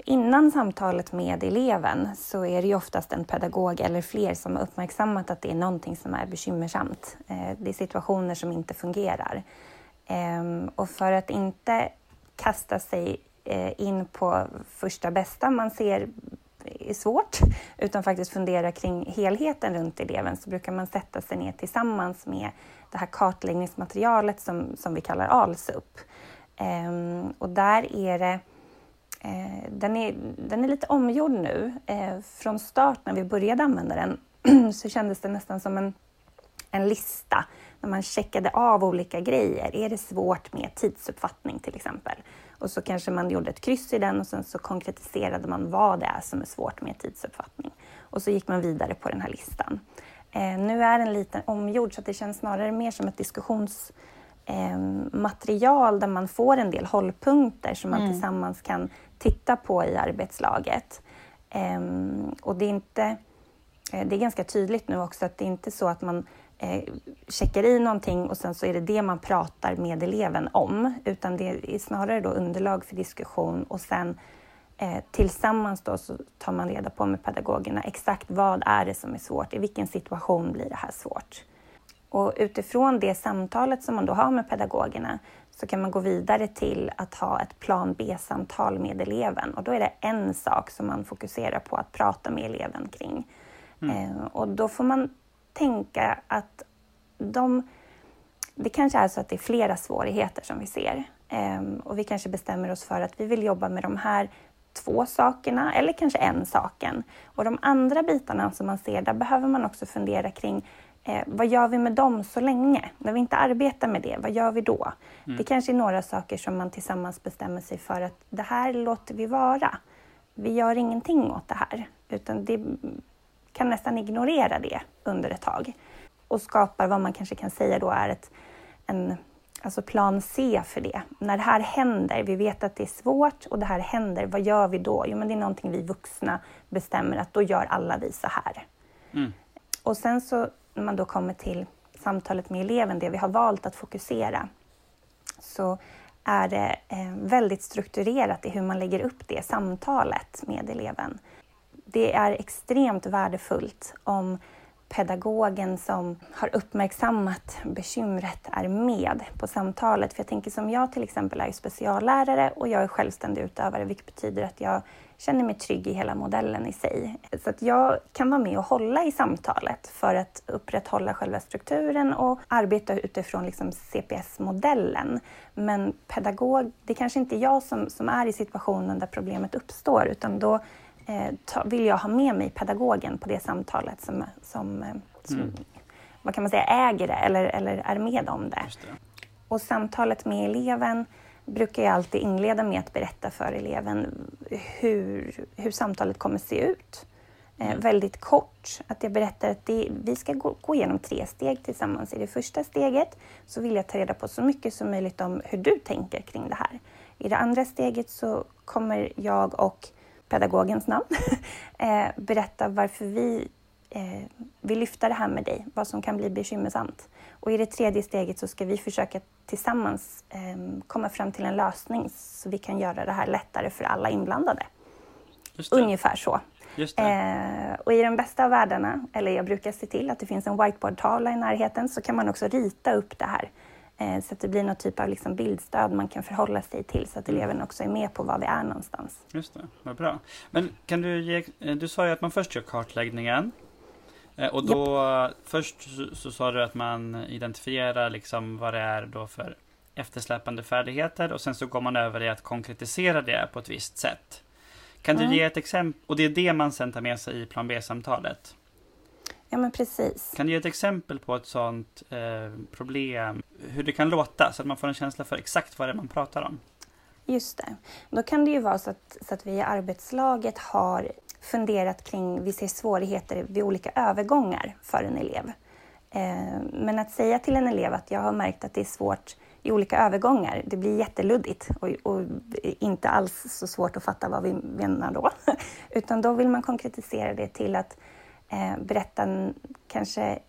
Innan samtalet med eleven så är det ju oftast en pedagog eller fler som har uppmärksammat att det är någonting som är bekymmersamt. Eh, det är situationer som inte fungerar. Ehm, och för att inte kasta sig eh, in på första bästa man ser är svårt, utan faktiskt fundera kring helheten runt eleven, så brukar man sätta sig ner tillsammans med det här kartläggningsmaterialet som, som vi kallar ALSUP. Um, ehm, och där är det Eh, den, är, den är lite omgjord nu. Eh, från start när vi började använda den så kändes det nästan som en, en lista när man checkade av olika grejer. Är det svårt med tidsuppfattning till exempel? Och så kanske man gjorde ett kryss i den och sen så konkretiserade man vad det är som är svårt med tidsuppfattning. Och så gick man vidare på den här listan. Eh, nu är den lite omgjord så det känns snarare mer som ett diskussionsmaterial eh, där man får en del hållpunkter som man mm. tillsammans kan titta på i arbetslaget. Um, och det är, inte, eh, det är ganska tydligt nu också att det är inte så att man eh, checkar i någonting och sen så är det det man pratar med eleven om, utan det är snarare då underlag för diskussion och sen eh, tillsammans då så tar man reda på med pedagogerna exakt vad är det som är svårt, i vilken situation blir det här svårt? Och utifrån det samtalet som man då har med pedagogerna så kan man gå vidare till att ha ett plan B-samtal med eleven och då är det en sak som man fokuserar på att prata med eleven kring. Mm. Eh, och då får man tänka att de, det kanske är så att det är flera svårigheter som vi ser eh, och vi kanske bestämmer oss för att vi vill jobba med de här två sakerna eller kanske en saken. Och de andra bitarna som man ser, där behöver man också fundera kring Eh, vad gör vi med dem så länge? När vi inte arbetar med det, vad gör vi då? Mm. Det kanske är några saker som man tillsammans bestämmer sig för att det här låter vi vara. Vi gör ingenting åt det här, utan det kan nästan ignorera det under ett tag och skapar vad man kanske kan säga då är ett, en alltså plan C för det. När det här händer, vi vet att det är svårt och det här händer, vad gör vi då? Jo, men det är någonting vi vuxna bestämmer att då gör alla vi så här. Mm. Och sen så när man då kommer till samtalet med eleven, det vi har valt att fokusera, så är det eh, väldigt strukturerat i hur man lägger upp det samtalet med eleven. Det är extremt värdefullt om pedagogen som har uppmärksammat bekymret är med på samtalet. För jag tänker som jag till exempel är speciallärare och jag är självständig utövare, vilket betyder att jag känner mig trygg i hela modellen i sig. Så att jag kan vara med och hålla i samtalet för att upprätthålla själva strukturen och arbeta utifrån liksom CPS-modellen. Men pedagog, det är kanske inte jag som, som är i situationen där problemet uppstår, utan då ta, vill jag ha med mig pedagogen på det samtalet som, som, eh, som mm. vad kan man säga, äger det eller, eller är med om det. det. Och samtalet med eleven brukar jag alltid inleda med att berätta för eleven hur, hur samtalet kommer se ut. Eh, mm. väldigt kort, att jag berättar att det, vi ska gå, gå igenom tre steg tillsammans. I det första steget så vill jag ta reda på så mycket som möjligt om hur du tänker kring det här. I det andra steget så kommer jag och pedagogens namn eh, berätta varför vi eh, vill lyfta det här med dig, vad som kan bli bekymmersamt. Och i det tredje steget så ska vi försöka tillsammans eh, komma fram till en lösning så vi kan göra det här lättare för alla inblandade. Ungefär så. Eh, och i den bästa av världarna, eller jag brukar se till att det finns en whiteboardtavla i närheten, så kan man också rita upp det här så att det blir någon typ av liksom bildstöd man kan förhålla sig till så att mm. eleven också är med på var vi är någonstans. Just det, vad bra. Men kan du ge, eh, du sa ju att man först gör kartläggningen Eh, och då, yep. först så, så, sa du att man identifierar liksom vad det är då för eftersläpande färdigheter och sen så går man över i att konkretisera det på ett visst sätt. Kan mm. du ge ett exempel? Och det är det man sen tar med sig i plan B-samtalet? Ja, men precis. Kan du ge ett exempel på ett sådant eh, problem? Hur det kan låta så att man får en känsla för exakt vad det är man pratar om? Just det. Då kan det ju vara så att, så att vi i arbetslaget har funderat kring, vi ser svårigheter vid olika övergångar för en elev. Eh, men att säga till en elev att jag har märkt att det är svårt i olika övergångar, det blir jätteluddigt och, och inte alls så svårt att fatta vad vi menar då. Utan då vill man konkretisera det till att berätta kanske,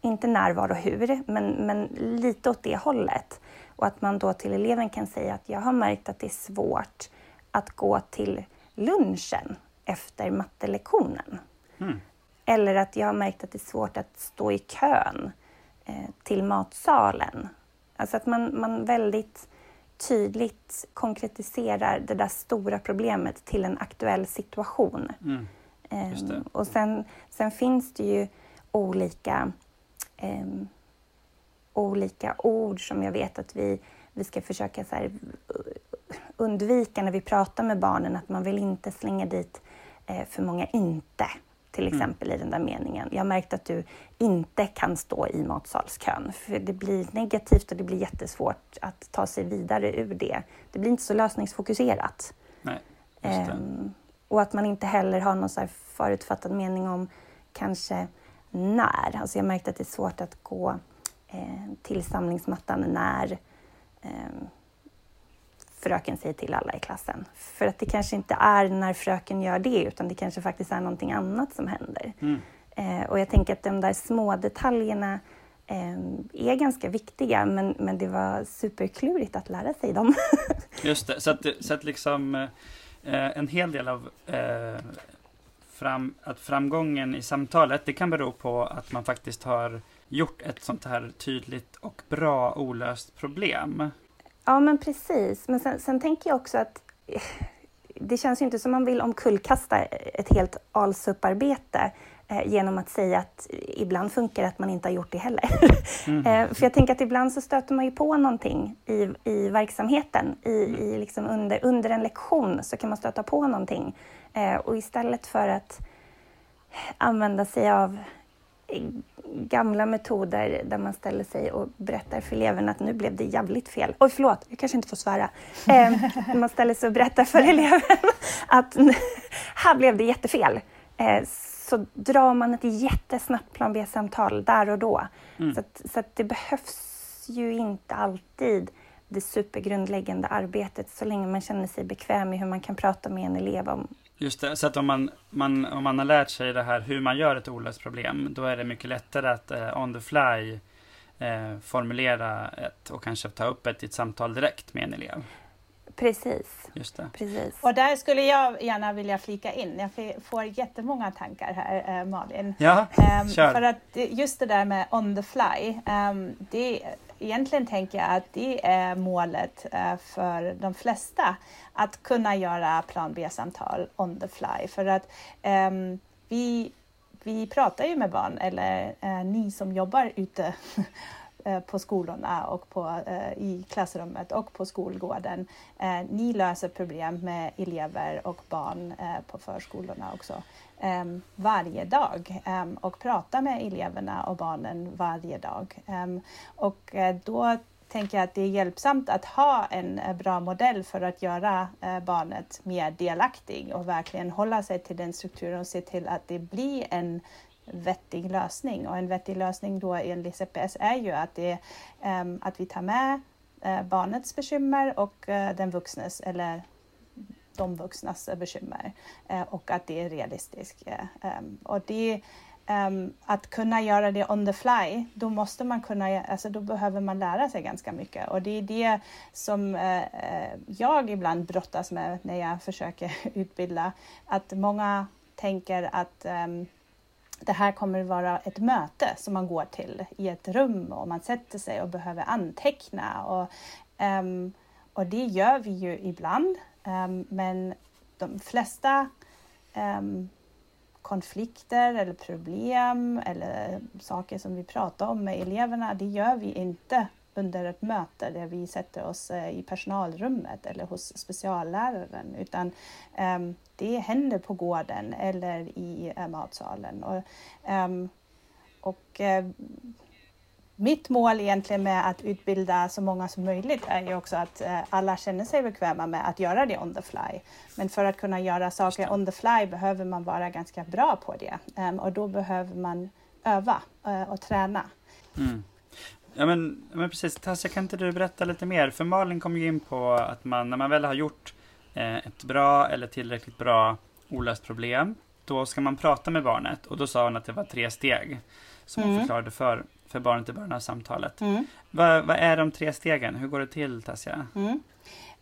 inte när, var och hur, men, men lite åt det hållet. Och att man då till eleven kan säga att jag har märkt att det är svårt att gå till lunchen efter mattelektionen. Mm. Eller att jag har märkt att det är svårt att stå i kön eh, till matsalen. Alltså att man, man väldigt tydligt konkretiserar det där stora problemet till en aktuell situation. Mm. Ehm, och sen, sen finns det ju olika, um, olika ord som jag vet att vi, vi ska försöka så här, undvika när vi pratar med barnen, att man vill inte slänga dit eh, för många inte till Mm. exempel i den där meningen. Jag har märkt att du inte kan stå i matsalskön, för det blir negativt och det blir jättesvårt att ta sig vidare ur det. Det blir inte så lösningsfokuserat. Nej, just det. Ehm, och att man inte heller har någon så här förutfattad mening om kanske när. Alltså jag märkte att det är svårt att gå eh, till samlingsmattan när eh, fröken säger till alla i klassen. För att det kanske inte är när fröken gör det, utan det kanske faktiskt är någonting annat som händer. Mm. Eh, och jag tänker att de där små detaljerna eh, är ganska viktiga, men, men det var superklurigt att lära sig dem. Just det, så att, så att liksom eh, Eh, en hel del av eh, fram, att framgången i samtalet, det kan bero på att man faktiskt har gjort ett sånt här tydligt och bra olöst problem. Ja, men precis. Men sen, sen tänker jag också att det känns ju inte som man vill omkullkasta ett helt ALSUP-arbete eh, genom att säga att ibland funkar det att man inte har gjort det heller. Mm. Eh, för jag tänker att ibland så stöter man ju på någonting i, i verksamheten. I, i liksom under, under en lektion så kan man stöta på någonting. Eh, och istället för att använda sig av eh, gamla metoder där man ställer sig och berättar för eleverna att nu blev det jävligt fel. Oj, förlåt, jag kanske inte får svära. Eh, man ställer sig och berättar för eleven att här blev det jättefel. Eh, så drar man ett jättesnabbt plan B-samtal där och då. Mm. Så, att, så att det behövs ju inte alltid det supergrundläggande arbetet så länge man känner sig bekväm i hur man kan prata med en elev om Just det, så att om man, man, om man har lärt sig det här hur man gör ett olöst problem, då är det mycket lättare att eh, on the fly eh, formulera ett och kanske ta upp ett i ett samtal direkt med en elev. Precis, Just det. precis. Och där skulle jag gärna vilja flika in. Jag får jättemånga tankar här, eh, Malin. Ja, Ehm, Kör. för att just det där med on the fly, ehm, det, egentligen tänker jag att det är målet eh, för de flesta, att kunna göra plan B-samtal on the fly. För att ehm, vi, vi pratar ju med barn, eller eh, ni som jobbar ute Eh, på skolorna och på, eh, i klassrummet och på skolgården. Eh, ni löser problem med elever och barn på förskolorna också varje dag och pratar med eleverna och barnen varje dag. Och då tänker jag att det är hjälpsamt att ha en bra modell för att göra barnet mer delaktig och verkligen hålla sig till den strukturen och se till att det blir en vettig lösning. Och en vettig lösning då enligt CPS är ju att, det, um, att vi tar med uh, barnets bekymmer och uh, den vuxnes eller de vuxnas bekymmer uh, och att det är realistiskt. Um, och det, um, att kunna göra det on the fly, då måste man kunna, alltså då behöver man lära sig ganska mycket och det är det som jag ibland brottas med när jag försöker utbilda, att många tänker att det här kommer att vara ett möte som man går till i ett rum och man sätter sig och behöver anteckna. Och, um, och det gör vi ju ibland. um, men de flesta um, konflikter eller problem eller saker som vi pratar om med eleverna, det gör vi inte under ett möte där vi sätter oss eh, i personalrummet eller hos specialläraren utan ehm, det händer på gården eller i eh, matsalen. Och, ehm, och eh, mitt mål egentligen med att utbilda så många som möjligt är ju också att alla känner sig bekväma med att göra det on the fly. Men för att kunna göra saker on the fly behöver man vara ganska bra på det Ehm, och då behöver man öva och träna. Mm. Ja men, men precis, Tassia kan inte du berätta lite mer? För Malin kom ju in på att man, när man väl har gjort eh, ett bra eller tillräckligt bra olöst problem, då ska man prata med barnet och då sa hon att det var tre steg som hon Mm. förklarade för, för barnet i början av samtalet. Mm. Vad, vad är de tre stegen? Hur går det till Tassia? Mm.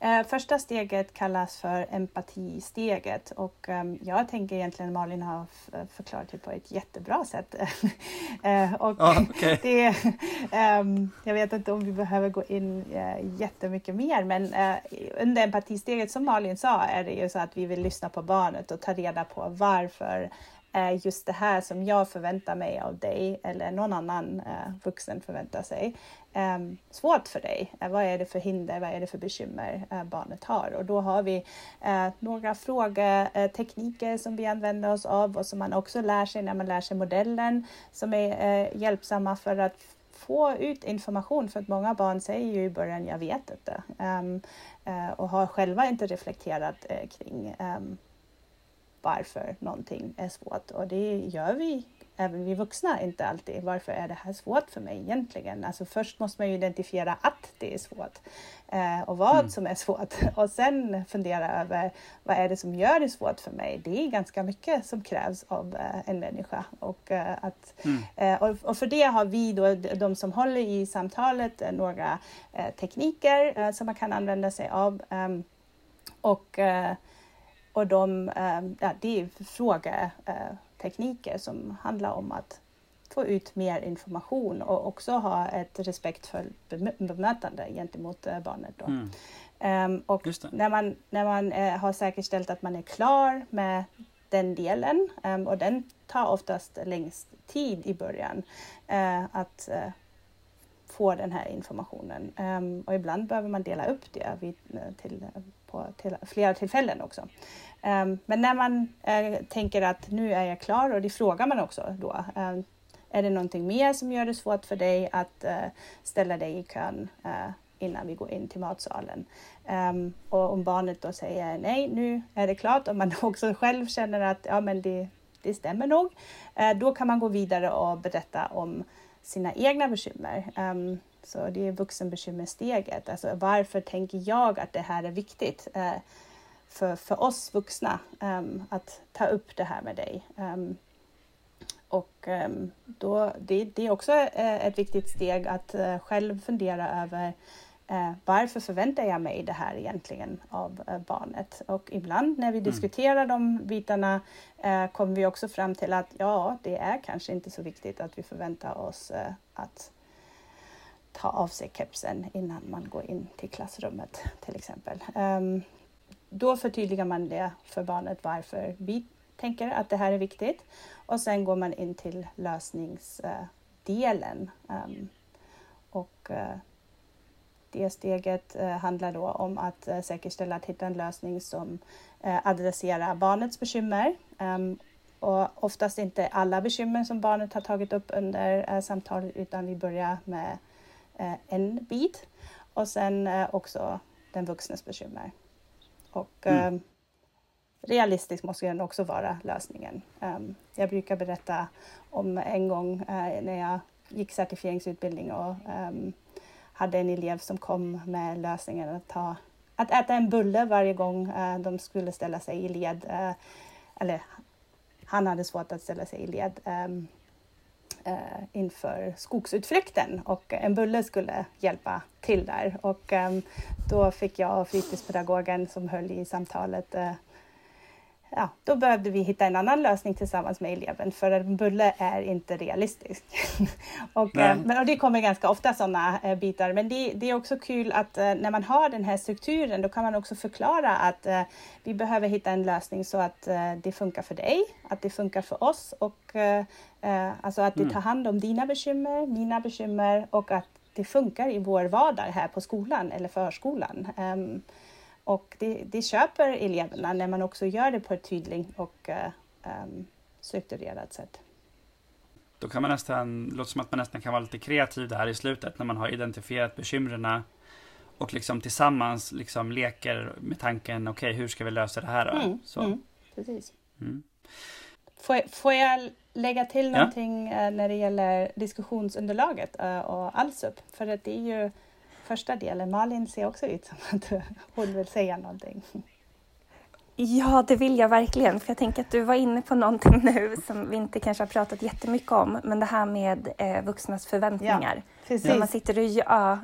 Eh, första steget kallas för empatisteget och eh, jag tänker egentligen Malin har förklarat det på ett jättebra sätt. eh, och oh, okay. det, ehm, jag vet inte om vi behöver gå in eh, jättemycket mer men under empatisteget som Malin sa är det ju så att vi vill lyssna på barnet och ta reda på varför är just det här som jag förväntar mig av dig eller någon annan eh, vuxen förväntar sig eh, svårt för dig? Eh, vad är det för hinder, vad är det för bekymmer eh, barnet har? Och då har vi eh, några frågetekniker eh, som vi använder oss av och som man också lär sig när man lär sig modellen som är eh, hjälpsamma för att få ut information för att många barn säger ju i början jag vet inte um, uh, och har själva inte reflekterat uh, kring um, varför någonting är svårt och det gör vi även vi vuxna inte alltid. Varför är det här svårt för mig egentligen? Alltså först måste man ju identifiera att det är svårt eh, och vad mm. som är svårt och sen fundera över vad är det som gör det svårt för mig? Det är ganska mycket som krävs av eh, en människa och, eh, att, mm. Eh, och, och, för det har vi då, de som håller i samtalet, eh, några eh, tekniker som man kan använda sig av ehm, och och de, ehm, ja, det är frågetekniker som handlar om att få ut mer information och också ha ett respektfullt bemötande gentemot eh, barnet. Då. Mm. Um, och när man, när man uh, har säkerställt att man är klar med den delen, um, och den tar oftast längst tid i början, uh, att uh, få den här informationen. Um, och ibland behöver man dela upp det vid, till på till, flera tillfällen också. Um, men när man uh, tänker att nu är jag klar och det frågar man också då. Ehm, är det någonting mer som gör det svårt för dig att uh, ställa dig i kön uh, innan vi går in till matsalen? Um, och om barnet då säger nej, nu är det klart och man också själv känner att ja, men det, det stämmer nog. då kan man gå vidare och berätta om sina egna bekymmer. Um, så det är vuxenbekymmersteget. Alltså varför tänker jag att det här är viktigt uh, för, för oss vuxna um, att ta upp det här med dig? Um, och då, det, det, är också uh, ett viktigt steg att uh, själv fundera över varför förväntar jag mig det här egentligen av barnet? Och ibland när vi mm. diskuterar de bitarna kommer vi också fram till att ja, det är kanske inte så viktigt att vi förväntar oss att ta av sig kepsen innan man går in till klassrummet till exempel. Um, då förtydligar man det för barnet varför vi tänker att det här är viktigt och sen går man in till lösningsdelen. Um, och uh, det steget uh, handlar då om att uh, säkerställa att hitta en lösning som adresserar barnets bekymmer um, och oftast inte alla bekymmer som barnet har tagit upp under samtalet utan vi börjar med Eh, en bit och sen eh, också den vuxnes bekymmer. Och mm. Eh, realistiskt måste den också vara lösningen. Um, jag brukar berätta om en gång när jag gick certifieringsutbildning och um, hade en elev som kom med lösningen att, ta, att äta en bulle varje gång de skulle ställa sig i led. Eller han hade svårt att ställa sig i led. Eh, inför skogsutflykten och en bulle skulle hjälpa till där. Och eh, då fick jag och fritidspedagogen som höll i samtalet eh, ja, då behövde vi hitta en annan lösning tillsammans med eleven för en bulle är inte realistisk. och, eh, men, och det kommer ganska ofta sådana eh, bitar. Men det, det, är också kul att eh, när man har den här strukturen då kan man också förklara att eh, vi behöver hitta en lösning så att eh, det funkar för dig, att det funkar för oss och eh, alltså att det mm. tar hand om dina bekymmer, mina bekymmer och att det funkar i vår vardag här på skolan eller förskolan. Um, och det, det köper eleverna när man också gör det på ett tydligt och um, strukturerat sätt. Då kan man nästan, låter som att man nästan kan vara lite kreativ där i slutet när man har identifierat bekymren och liksom tillsammans liksom leker med tanken, okej okay, hur ska vi lösa det här då? Mm, Så. Mm, precis. Mm. Får, jag, får jag lägga till någonting ja. Eh, när det gäller diskussionsunderlaget eh, och ALSUP? För att det är ju första delen. Malin ser också ut som att hon vill säga någonting. Ja, det vill jag verkligen. För jag tänker att du var inne på någonting nu som vi inte kanske har pratat jättemycket om. Men det här med eh, vuxnas förväntningar. Ja. När man sitter och ja,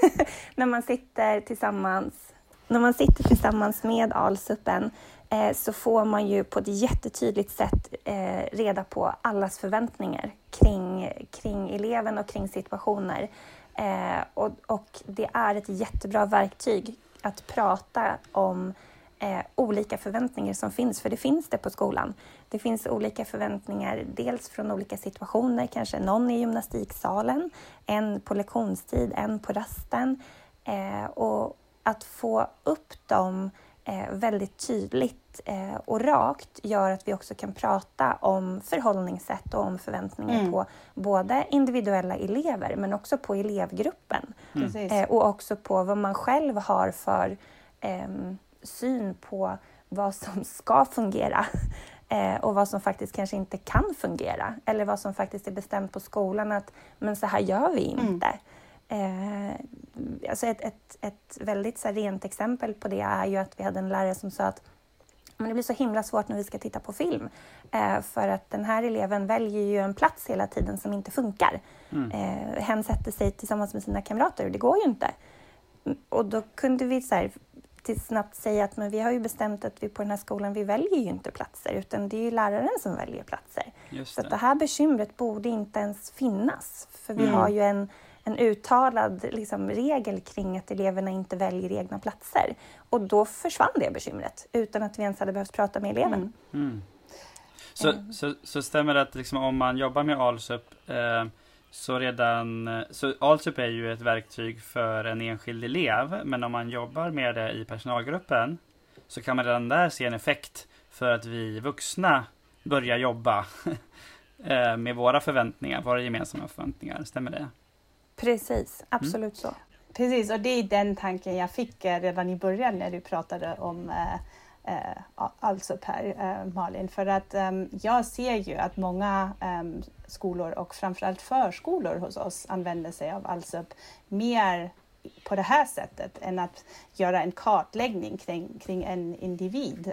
när man sitter tillsammans när man sitter tillsammans med Alsuppen eh, så får man ju på ett jättetydligt sätt eh, reda på allas förväntningar kring, kring eleven och kring situationer. Eh, och, och det är ett jättebra verktyg att prata om eh, olika förväntningar som finns, för det finns det på skolan. Det finns olika förväntningar, dels från olika situationer, kanske någon i gymnastiksalen, en på lektionstid, en på rasten. Eh, och att få upp dem eh, väldigt tydligt eh, och rakt gör att vi också kan prata om förhållningssätt och om förväntningar mm. på både individuella elever men också på elevgruppen. Mm. Eh, och också på vad man själv har för ehm, syn på vad som ska fungera eh, och vad som faktiskt kanske inte kan fungera. Eller vad som faktiskt är bestämt på skolan att men så här gör vi mm. inte. Mm. Eh, alltså ett, ett, ett väldigt så rent exempel på det är ju att vi hade en lärare som sa att men det blir så himla svårt när vi ska titta på film. Eh, för att den här eleven väljer ju en plats hela tiden som inte funkar. Mm. Eh, hen sätter sig tillsammans med sina kamrater och det går ju inte. Och då kunde vi så här, till snabbt säga att men vi har ju bestämt att vi på den här skolan, vi väljer ju inte platser utan det är ju läraren som väljer platser. Det. Så det här bekymret borde inte ens finnas. För vi mm. har ju en, en uttalad liksom, regel kring att eleverna inte väljer egna platser. Och då försvann det bekymret utan att vi ens hade behövt prata med eleven. Mm. Mm. Så, mm. så, så, stämmer det att liksom, om man jobbar med ALSUP eh, så redan, så ALSUP är ju ett verktyg för en enskild elev, men om man jobbar med det i personalgruppen så kan man redan där se en effekt för att vi vuxna börjar jobba eh, med våra förväntningar, våra gemensamma förväntningar. Stämmer det? Precis, absolut mm. så. Precis, och det är den tanken jag fick eh, redan i början när du pratade om eh, eh, alltså Per eh, Malin. För att um, jag ser ju att många um, skolor och framförallt förskolor hos oss använder sig av Allsup mer på det här sättet än att göra en kartläggning kring, kring en individ.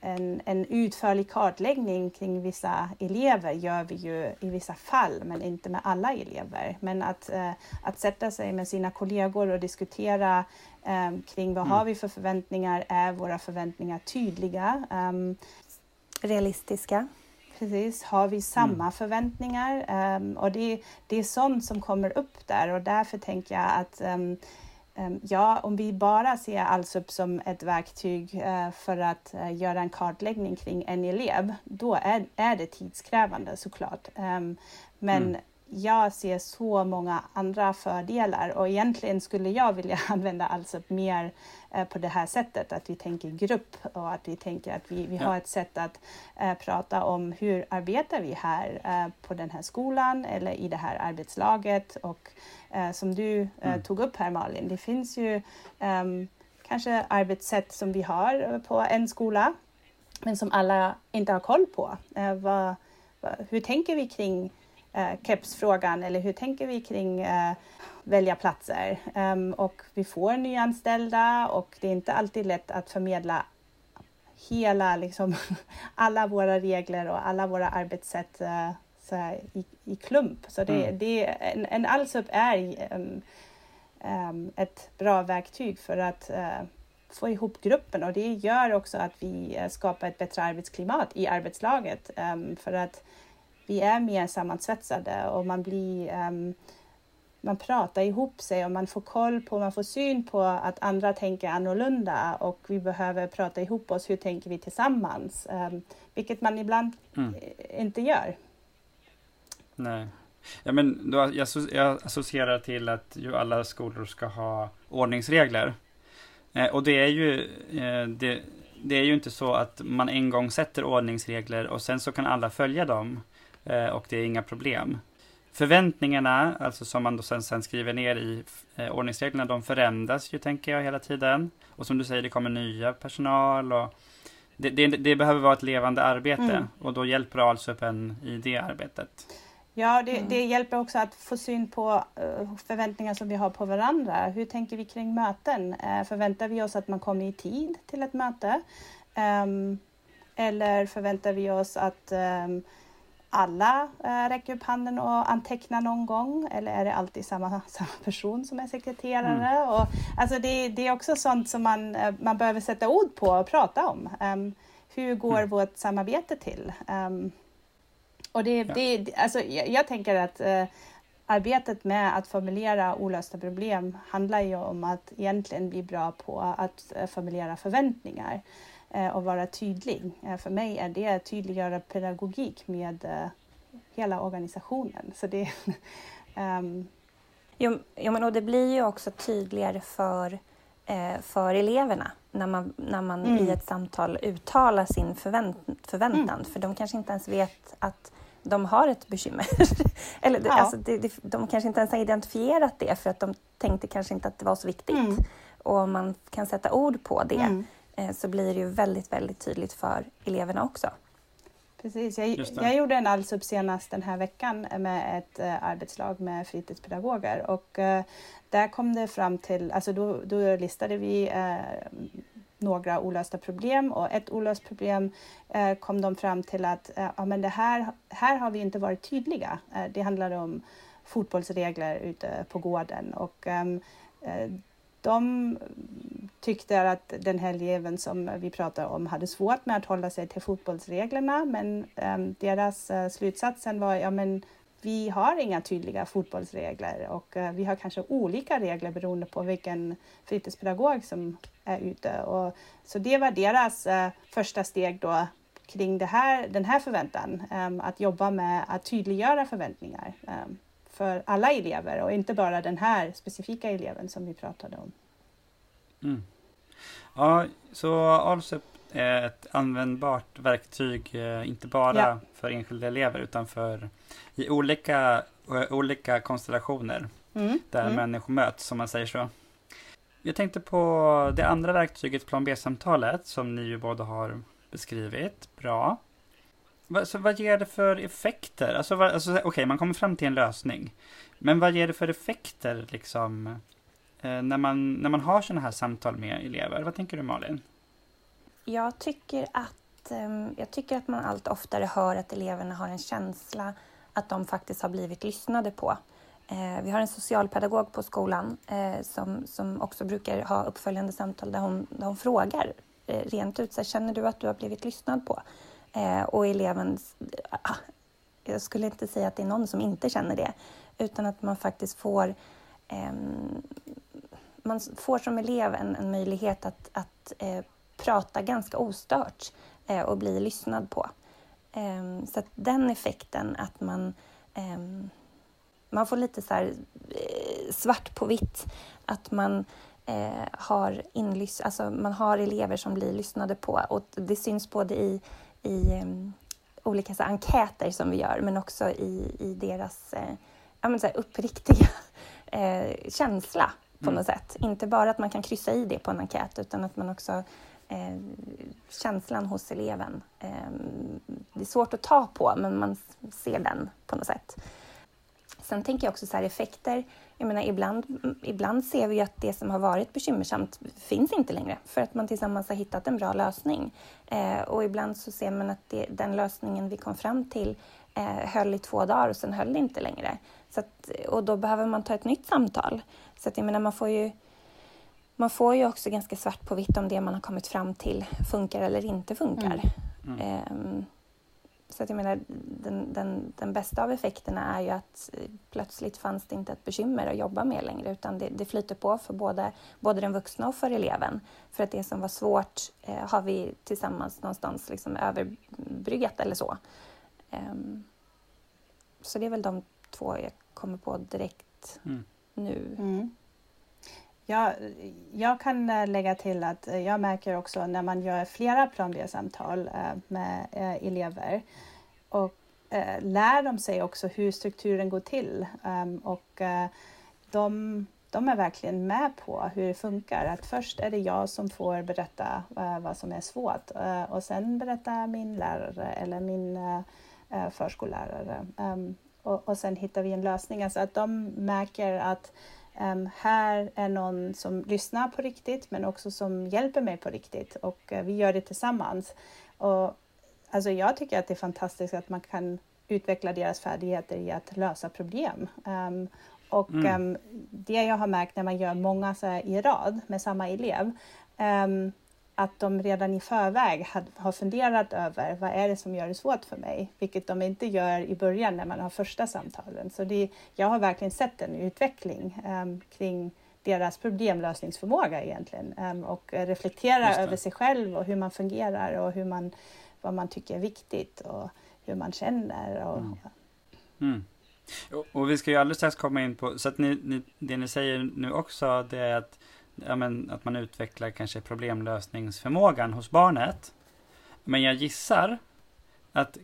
En, en utförlig kartläggning kring vissa elever gör vi ju i vissa fall, men inte med alla elever. Men att, eh, att sätta sig med sina kollegor och diskutera eh, kring vad mm. har vi för förväntningar? Är våra förväntningar tydliga? Um, Realistiska? Precis, har vi samma mm. förväntningar? Um, och det, det är sånt som kommer upp där och därför tänker jag att um, Ehm, ja, om vi bara ser Allsup som ett verktyg eh, för att eh, göra en kartläggning kring en elev, då är, är det tidskrävande såklart. Ehm, men mm jag ser så många andra fördelar och egentligen skulle jag vilja använda alltså mer eh, på det här sättet, att vi tänker grupp och att vi tänker att vi, vi har ett sätt att eh, prata om hur arbetar vi här eh, på den här skolan eller i det här arbetslaget och eh, som du mm. tog upp här Malin, det finns ju ehm, kanske arbetssätt som vi har på en skola men som alla inte har koll på. Vad, hur tänker vi kring eh, kepsfrågan eller hur tänker vi kring eh, välja platser? Um, och vi får nyanställda och det är inte alltid lätt att förmedla hela, liksom, alla våra regler och alla våra arbetssätt uh, här, i, i klump. Så det, mm. det, en, en Allsup är um, um, ett bra verktyg för att uh, få ihop gruppen och det gör också att vi uh, skapar ett bättre arbetsklimat i arbetslaget. Um, för att vi är mer sammansvetsade och man blir um, man pratar ihop sig och man får koll på, man får syn på att andra tänker annorlunda och vi behöver prata ihop oss. Hur tänker vi tillsammans? Um, vilket man ibland mm. inte gör. Nej. Ja, men då, jag, jag associerar till att ju alla skolor ska ha ordningsregler. Eh, och det är ju eh, det, det är ju inte så att man en gång sätter ordningsregler och sen så kan alla följa dem. Eh, och det är inga problem. Förväntningarna, alltså som man då sen, sen skriver ner i eh, ordningsreglerna, de förändras ju tänker jag hela tiden. Och som du säger, det kommer nya personal och det, det, det behöver vara ett levande arbete mm. och då hjälper Alsup en i det arbetet. Ja, det, mm. det, hjälper också att få syn på uh, förväntningar som vi har på varandra. Hur tänker vi kring möten? Uh, förväntar vi oss att man kommer i tid till ett möte? Um, eller förväntar vi oss att um, alla uh, räcker upp handen och antecknar någon gång? Eller är det alltid samma, samma person som är sekreterare? Mm. Och, alltså det, det, är också sånt som man, uh, man behöver sätta ord på och prata om. Um, hur går mm. vårt samarbete till? och det, ja. det, alltså, jag, jag tänker att uh, arbetet med att formulera olösta problem handlar ju om att egentligen bli bra på att formulera förväntningar. Eh, och vara tydlig. Eh, för mig är det att tydliggöra pedagogik med eh, hela organisationen. Så det, um... jo, jo, men och det blir ju också tydligare för, för eleverna när man, när man mm. i ett samtal uttalar sin förvänt, förväntan. Mm. För de kanske inte ens vet att de har ett bekymmer. Eller ja. alltså, det, det, de kanske inte ens har identifierat det för att de tänkte kanske inte att det var så viktigt. Mm. Och man kan sätta ord på det mm. Eh, så blir det ju väldigt, väldigt tydligt för eleverna också. Precis, jag, jag gjorde en allsup senast den här veckan med ett uh, arbetslag med fritidspedagoger och uh, där kom det fram till, alltså då, då listade vi uh, några olösta problem och ett olöst problem kom de fram till att ja, men det här, här har vi inte varit tydliga. det handlar om fotbollsregler ute på gården och um, de tyckte att den här eleven som vi pratade om hade svårt med att hålla sig till fotbollsreglerna men um, deras uh, slutsatsen var ja men vi har inga tydliga fotbollsregler och uh, vi har kanske olika regler beroende på vilken fritidspedagog som är ute. Och, så det var deras uh, första steg då kring det här, den här förväntan, ehm, att jobba med att tydliggöra förväntningar. Ehm. För alla elever och inte bara den här specifika eleven som vi pratade om. Mm. Ja, så ALSUP är ett användbart verktyg, eh, inte bara ja. för enskilda elever utan för i olika, eh, olika konstellationer mm. där mm. människor möts, som man säger så. Jag tänkte på det andra verktyget, plan B-samtalet, som ni ju båda har beskrivit. Bra. Så vad ger det för effekter? Alltså, alltså okej, okay, man kommer fram till en lösning. Men vad ger det för effekter liksom eh, när, man, när man har sådana här samtal med elever? Vad tänker du Malin? Jag tycker att, ehm, jag tycker att man allt oftare hör att eleverna har en känsla att de faktiskt har blivit lyssnade på. Eh, vi har en socialpedagog på skolan eh, som, som också brukar ha uppföljande samtal där hon, där hon frågar rent ut, så här, känner du att du har blivit lyssnad på? Eh, och eleven, ah, jag skulle inte säga att det är någon som inte känner det, utan att man faktiskt får eh, man får som elev en, en möjlighet att, att eh, prata ganska ostört eh, och bli lyssnad på. Ehm, så att den effekten att man ehm, man får lite så här, eh, svart på vitt att man eh, har, inlys alltså man har elever som blir lyssnade på och det syns både i i um, olika så, enkäter som vi gör, men också i, i deras eh, ja, men, så här, uppriktiga eh, känsla på mm. något sätt. Inte bara att man kan kryssa i det på en enkät, utan att man också eh, känslan hos eleven. Det är svårt att ta på, men man ser den på något sätt. Sen tänker jag också så här, effekter jag menar, ibland, ibland ser vi att det som har varit bekymmersamt finns inte längre för att man tillsammans har hittat en bra lösning. Eh, och ibland så ser man att det, den lösningen vi kom fram till eh, höll i två dagar och sen höll det inte längre. Så att, och då behöver man ta ett nytt samtal. Så att jag menar, man får ju man får ju också ganska svart på vitt om det man har kommit fram till funkar eller inte funkar. Mm. Mm. Eh, så att jag menar, den, den, den bästa av effekterna är ju att eh, plötsligt fanns det inte ett bekymmer att jobba med längre utan det, det flyter på för både, både den vuxna och för eleven. För att det som var svårt eh, har vi tillsammans någonstans liksom överbryggat eller så. Um, så det är väl de två jag kommer på direkt mm. nu. Mm. Jag, jag kan eh, lägga till att eh, jag märker också när man gör flera plan B-samtal eh, med elever och lär de sig också hur strukturen går till ehm, och de, de är verkligen med på hur det funkar. Att först är det jag som får berätta vad som är svårt och sen berättar min lärare eller min förskollärare. Ehm, och, och sen hittar vi en lösning. Alltså att de märker att Um, här är någon som lyssnar på riktigt men också som hjälper mig på riktigt och uh, vi gör det tillsammans. Och, alltså jag tycker att det är fantastiskt att man kan utveckla deras färdigheter i att lösa problem. Um, och mm. um, det jag har märkt när man gör många så i rad med samma elev, att de redan i förväg har funderat över vad är det som gör det svårt för mig, vilket de inte gör i början när man har första samtalen. Så det, jag har verkligen sett en utveckling um, kring deras problemlösningsförmåga egentligen um, och reflektera över sig själv och hur man fungerar och hur man, vad man tycker är viktigt och hur man känner. Och, mm. Mm. Och, och, vi ska ju alldeles strax komma in på, så att ni, ni, det ni säger nu också, det är att, ja, men, att man utvecklar kanske problemlösningsförmågan hos barnet. Men jag gissar att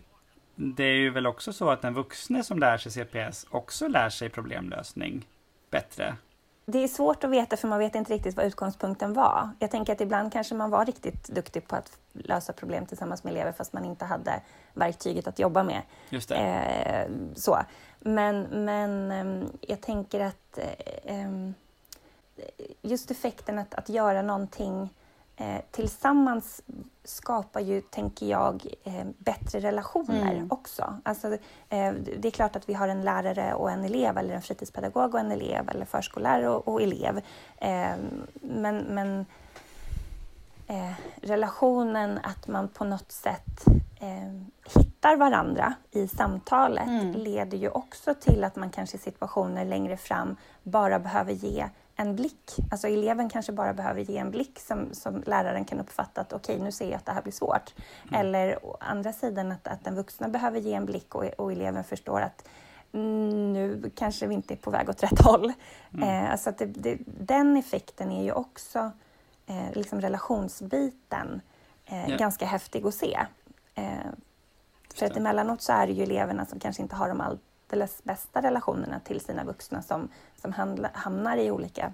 det är ju väl också så att den vuxne som lär sig CPS också lär sig problemlösning bättre. Det är svårt att veta för man vet inte riktigt vad utgångspunkten var. Jag tänker att ibland kanske man var riktigt duktig på att lösa problem tillsammans med elever fast man inte hade verktyget att jobba med. Just det. Eh, så. Men, men eh, jag tänker att eh, ehm, just effekten att, att göra någonting eh, tillsammans skapar ju, tänker jag, eh, bättre relationer mm. också. Alltså, eh, det är klart att vi har en lärare och en elev, eller en fritidspedagog och en elev, eller förskollärare och, och elev. Eh, men, men eh, relationen, att man på något sätt eh, hittar varandra i samtalet mm. leder ju också till att man kanske i situationer längre fram bara behöver ge en blick. Alltså eleven kanske bara behöver ge en blick som, som läraren kan uppfatta att okej, okay, nu ser jag att det här blir svårt. Mm. Eller å andra sidan att, att den vuxna behöver ge en blick och, och eleven förstår att mm, nu kanske vi inte är på väg åt rätt håll. Mm. Eh, alltså det, det, den effekten är ju också eh, liksom relationsbiten eh, yeah. ganska häftig att se. Eh, för att emellanåt så är det ju eleverna som kanske inte har de alldeles bästa relationerna till sina vuxna som, som handla, hamnar i olika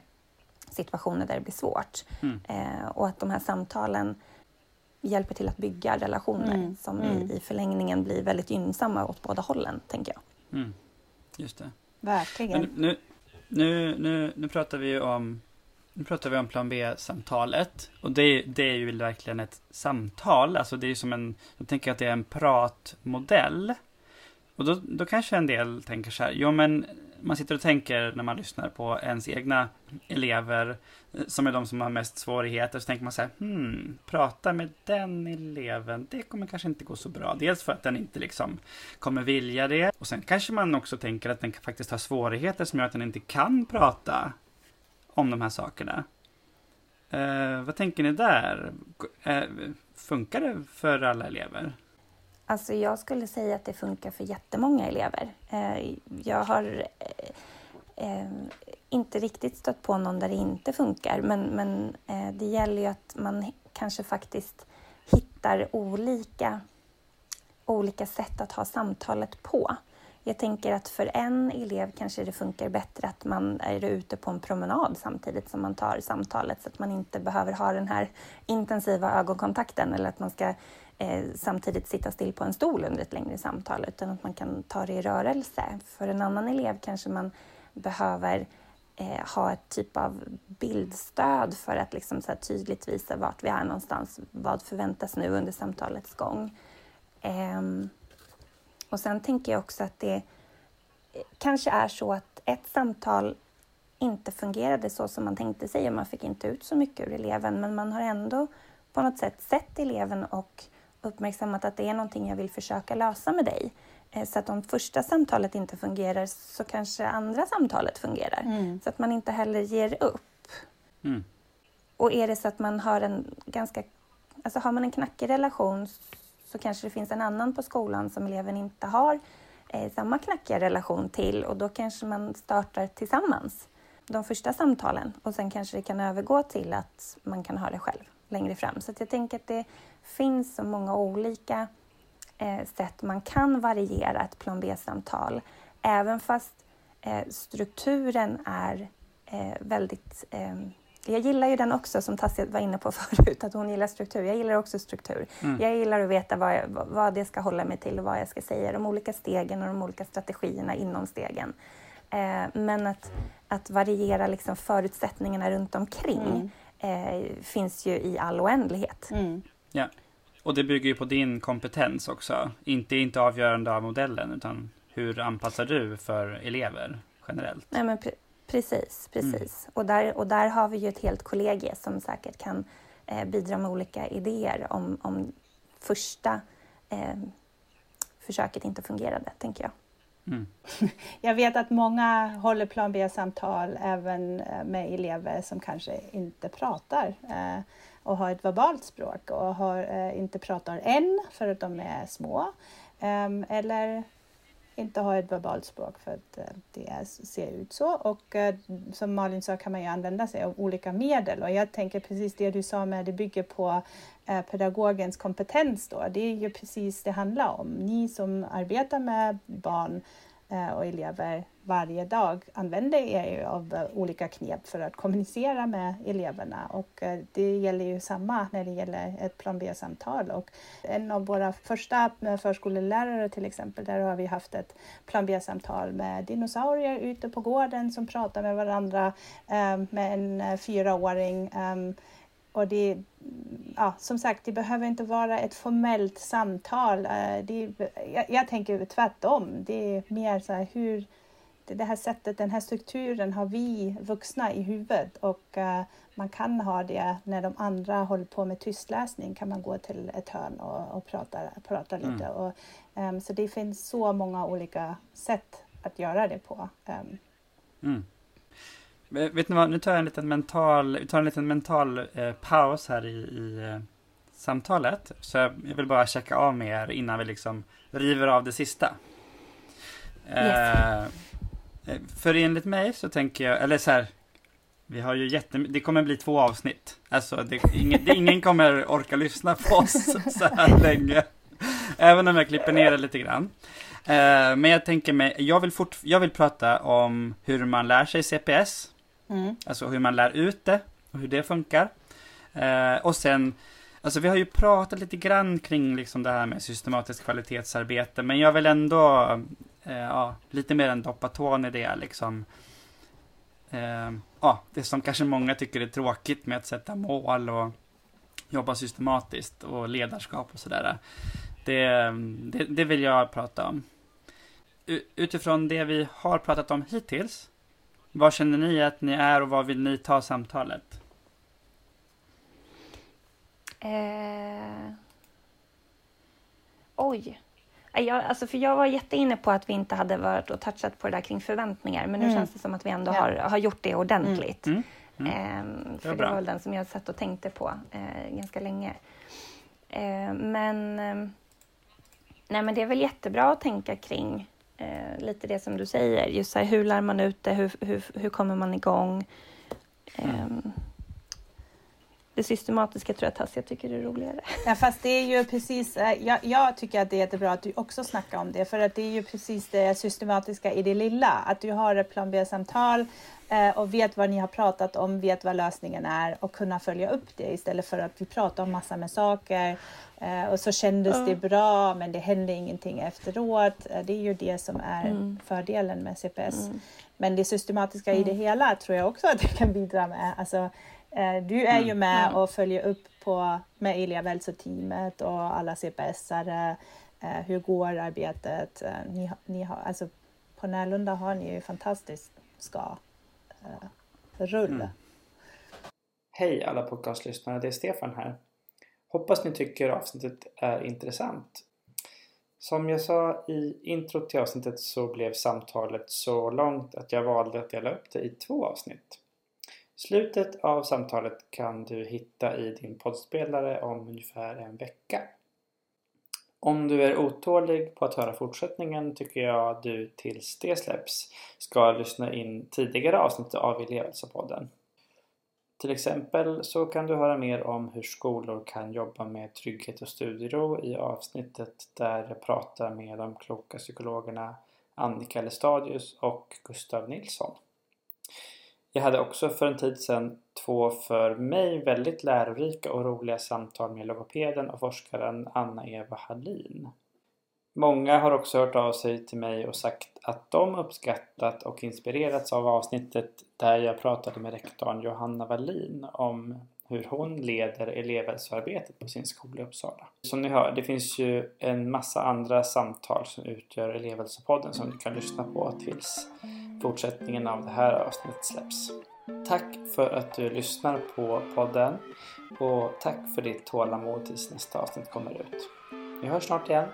situationer där det blir svårt. Mm. Eh, och att de här samtalen hjälper till att bygga relationer mm. som mm. I, i, förlängningen blir väldigt gynnsamma åt båda hållen, tänker jag. Mm. Just det. Verkligen. Men nu, nu, nu, nu pratar vi om nu pratar vi om plan B-samtalet. Och det, det är ju verkligen ett samtal. Alltså det är som en, jag tänker att det är en pratmodell. Och då, då kanske en del tänker så här, jo men man sitter och tänker när man lyssnar på ens egna elever eh, som är de som har mest svårigheter, så tänker man så här, hmm, prata med den eleven, det kommer kanske inte gå så bra. Dels för att den inte liksom kommer vilja det, och sen kanske man också tänker att den faktiskt har svårigheter som gör att den inte kan prata om de här sakerna. Eh, vad tänker ni där? Eh, funkar det för alla elever? Alltså jag skulle säga att det funkar för jättemånga elever. Eh, jag har eh, eh, inte riktigt stött på någon där det inte funkar, men, men det gäller ju att man kanske faktiskt hittar olika, olika sätt att ha samtalet på. Jag tänker att för en elev kanske det funkar bättre att man är ute på en promenad samtidigt som man tar samtalet så att man inte behöver ha den här intensiva ögonkontakten eller att man ska eh, samtidigt sitta still på en stol under ett längre samtal utan att man kan ta det i rörelse. För en annan elev kanske man behöver eh, ha ett typ av bildstöd för att liksom så tydligt visa vart vi är någonstans. Vad förväntas nu under samtalets gång? Eh, och sen tänker jag också att det kanske är så att ett samtal inte fungerade så som man tänkte sig och man fick inte ut så mycket ur eleven men man har ändå på något sätt sett eleven och uppmärksammat att det är någonting jag vill försöka lösa med dig. Eh, så att om första samtalet inte fungerar så kanske andra samtalet fungerar. Mm. Så att man inte heller ger upp. Mm. Och är det så att man har en ganska, alltså har man en knackig relation så kanske det finns en annan på skolan som eleven inte har eh, samma knackiga relation till och då kanske man startar tillsammans de första samtalen och sen kanske det kan övergå till att man kan ha det själv längre fram. Så jag tänker att det finns så många olika eh, sätt man kan variera ett plan B-samtal även fast eh, strukturen är eh, väldigt eh, jag gillar ju den också, som Tassia var inne på förut, att hon gillar struktur. Jag gillar också struktur. Mm. Jag gillar att veta vad, jag, vad det ska hålla mig till och vad jag ska säga, de olika stegen och de olika strategierna inom stegen. Eh, men att att variera liksom förutsättningarna runt omkring Mm. Eh, finns ju i all oändlighet. Mm. Och det bygger ju på din kompetens också. Inte, inte avgörande av modellen, utan hur anpassar du för elever generellt? Nej, men pre- precis, Mm. precis. Och, där, och där har vi ju ett helt kollegie som säkert kan eh, bidra med olika idéer om, om första eh, försöket inte fungerade, tänker jag. Mm. Jag vet att många håller plan B-samtal även eh, med elever som kanske inte pratar eh, och har ett verbalt språk och har, eh, inte pratar än för att de är små. Ehm, eller inte har ett verbalt språk för att det ser ut så. Och som Malin sa kan man ju använda sig av olika medel och jag tänker precis det du sa med det bygger på Eh, pedagogens kompetens då. Det är ju precis det handlar om. Ni som arbetar med barn eh, och elever varje dag använder er ju av eh, olika knep för att kommunicera med eleverna och det gäller ju samma när det gäller ett plan B-samtal och en av våra första förskolelärare till exempel, där har vi haft ett plan B-samtal med dinosaurier ute på gården som pratar med varandra med en fyraåring. Ehm, och det, ja, som sagt, det behöver inte vara ett formellt samtal. Eh, Det, jag, jag tänker tvärtom. Det är mer så här hur det, här sättet, den här strukturen har vi vuxna i huvudet och eh, man kan ha det när de andra håller på med tystläsning kan man gå till ett hörn och, och prata, prata Mm. lite. Och, ehm, så det finns så många olika sätt att göra det på. Ehm, Mm. Vet ni vad, nu tar jag en liten mental, vi tar en liten mental eh, paus här i, i eh, samtalet. Så jag, jag vill bara checka av med er innan vi liksom river av det sista. Eh, eh, för enligt mig så tänker jag, eller så här, vi har ju jätte, det kommer bli två avsnitt. Alltså det, ingen, det, ingen kommer orka lyssna på oss så här länge. Även om jag klipper ner det lite grann. Eh, men jag tänker mig, jag vill, fort, jag vill prata om hur man lär sig CPS mm, Alltså hur man lär ut det och hur det funkar. Eh, och sen, alltså vi har ju pratat lite grann kring liksom det här med systematiskt kvalitetsarbete, men jag vill ändå, eh, ja, lite mer än doppa tån i det liksom. Eh, ja, det som kanske många tycker är tråkigt med att sätta mål och jobba systematiskt och ledarskap och sådär. Det, det, det vill jag prata om. U- Utifrån det vi har pratat om hittills, var känner ni att ni är och var vill ni ta samtalet? Eh... Oj. Jag, alltså för jag var jätteinne på att vi inte hade varit och touchat på det där kring förväntningar, men nu Mm. känns det som att vi ändå Ja. har, har gjort det ordentligt. Mm. Mm. Ehm, för det bra. var väl den som jag satt och tänkte på eh, ganska länge. Eh, men, ehm, nej, men det är väl jättebra att tänka kring eh, lite det som du säger. Just här, hur lär man ut det? Hur, hur, hur kommer man igång? Ehm, det systematiska tror jag Tassia tycker är roligare. Ja, fast det är ju precis, eh, jag, jag tycker att det är jättebra att du också snackar om det, för att det är ju precis det systematiska i det lilla. Att du har ett plan B-samtal eh, och vet vad ni har pratat om, vet vad lösningen är och kunna följa upp det istället för att vi pratar om massor med saker eh, och så kändes Ja. det bra men det hände ingenting efteråt. Det är ju det som är Mm. fördelen med CPS. Mm. Men det systematiska i det Mm. hela tror jag också att det kan bidra med. Alltså, du är ju Mm. med Mm. och följer upp på, med elevhälsoteamet och alla CPS-are. Eh, hur går arbetet? Eh, ni, har- ni har, alltså, på Närlunda har ni ju fantastiskt ska eh, rull. Mm. Hej alla podcastlyssnare, det är Stefan här. Hoppas ni tycker avsnittet är intressant. Som jag sa i introt till avsnittet så blev samtalet så långt att jag valde att dela upp det i två avsnitt. Slutet av samtalet kan du hitta i din poddspelare om ungefär en vecka. Om du är otålig på att höra fortsättningen tycker jag du tills det släpps ska lyssna in tidigare avsnitt av Elevhälsopodden. Till exempel så kan du höra mer om hur skolor kan jobba med trygghet och studiero i avsnittet där jag pratar med de kloka psykologerna Annika Lestadius och Gustav Nilsson. Jag hade också för en tid sedan två för mig väldigt lärorika och roliga samtal med logopeden och forskaren Anna-Eva Hallin. Många har också hört av sig till mig och sagt att de uppskattat och inspirerats av avsnittet där jag pratade med rektorn Johanna Wallin om hur hon leder elevhälsoarbetet på sin skola i Uppsala. Som ni hör, det finns ju en massa andra samtal som utgör elevhälsopodden som ni kan lyssna på tills fortsättningen av det här avsnittet släpps. Tack för att du lyssnar på podden och tack för ditt tålamod tills nästa avsnitt kommer ut. Vi hörs snart igen.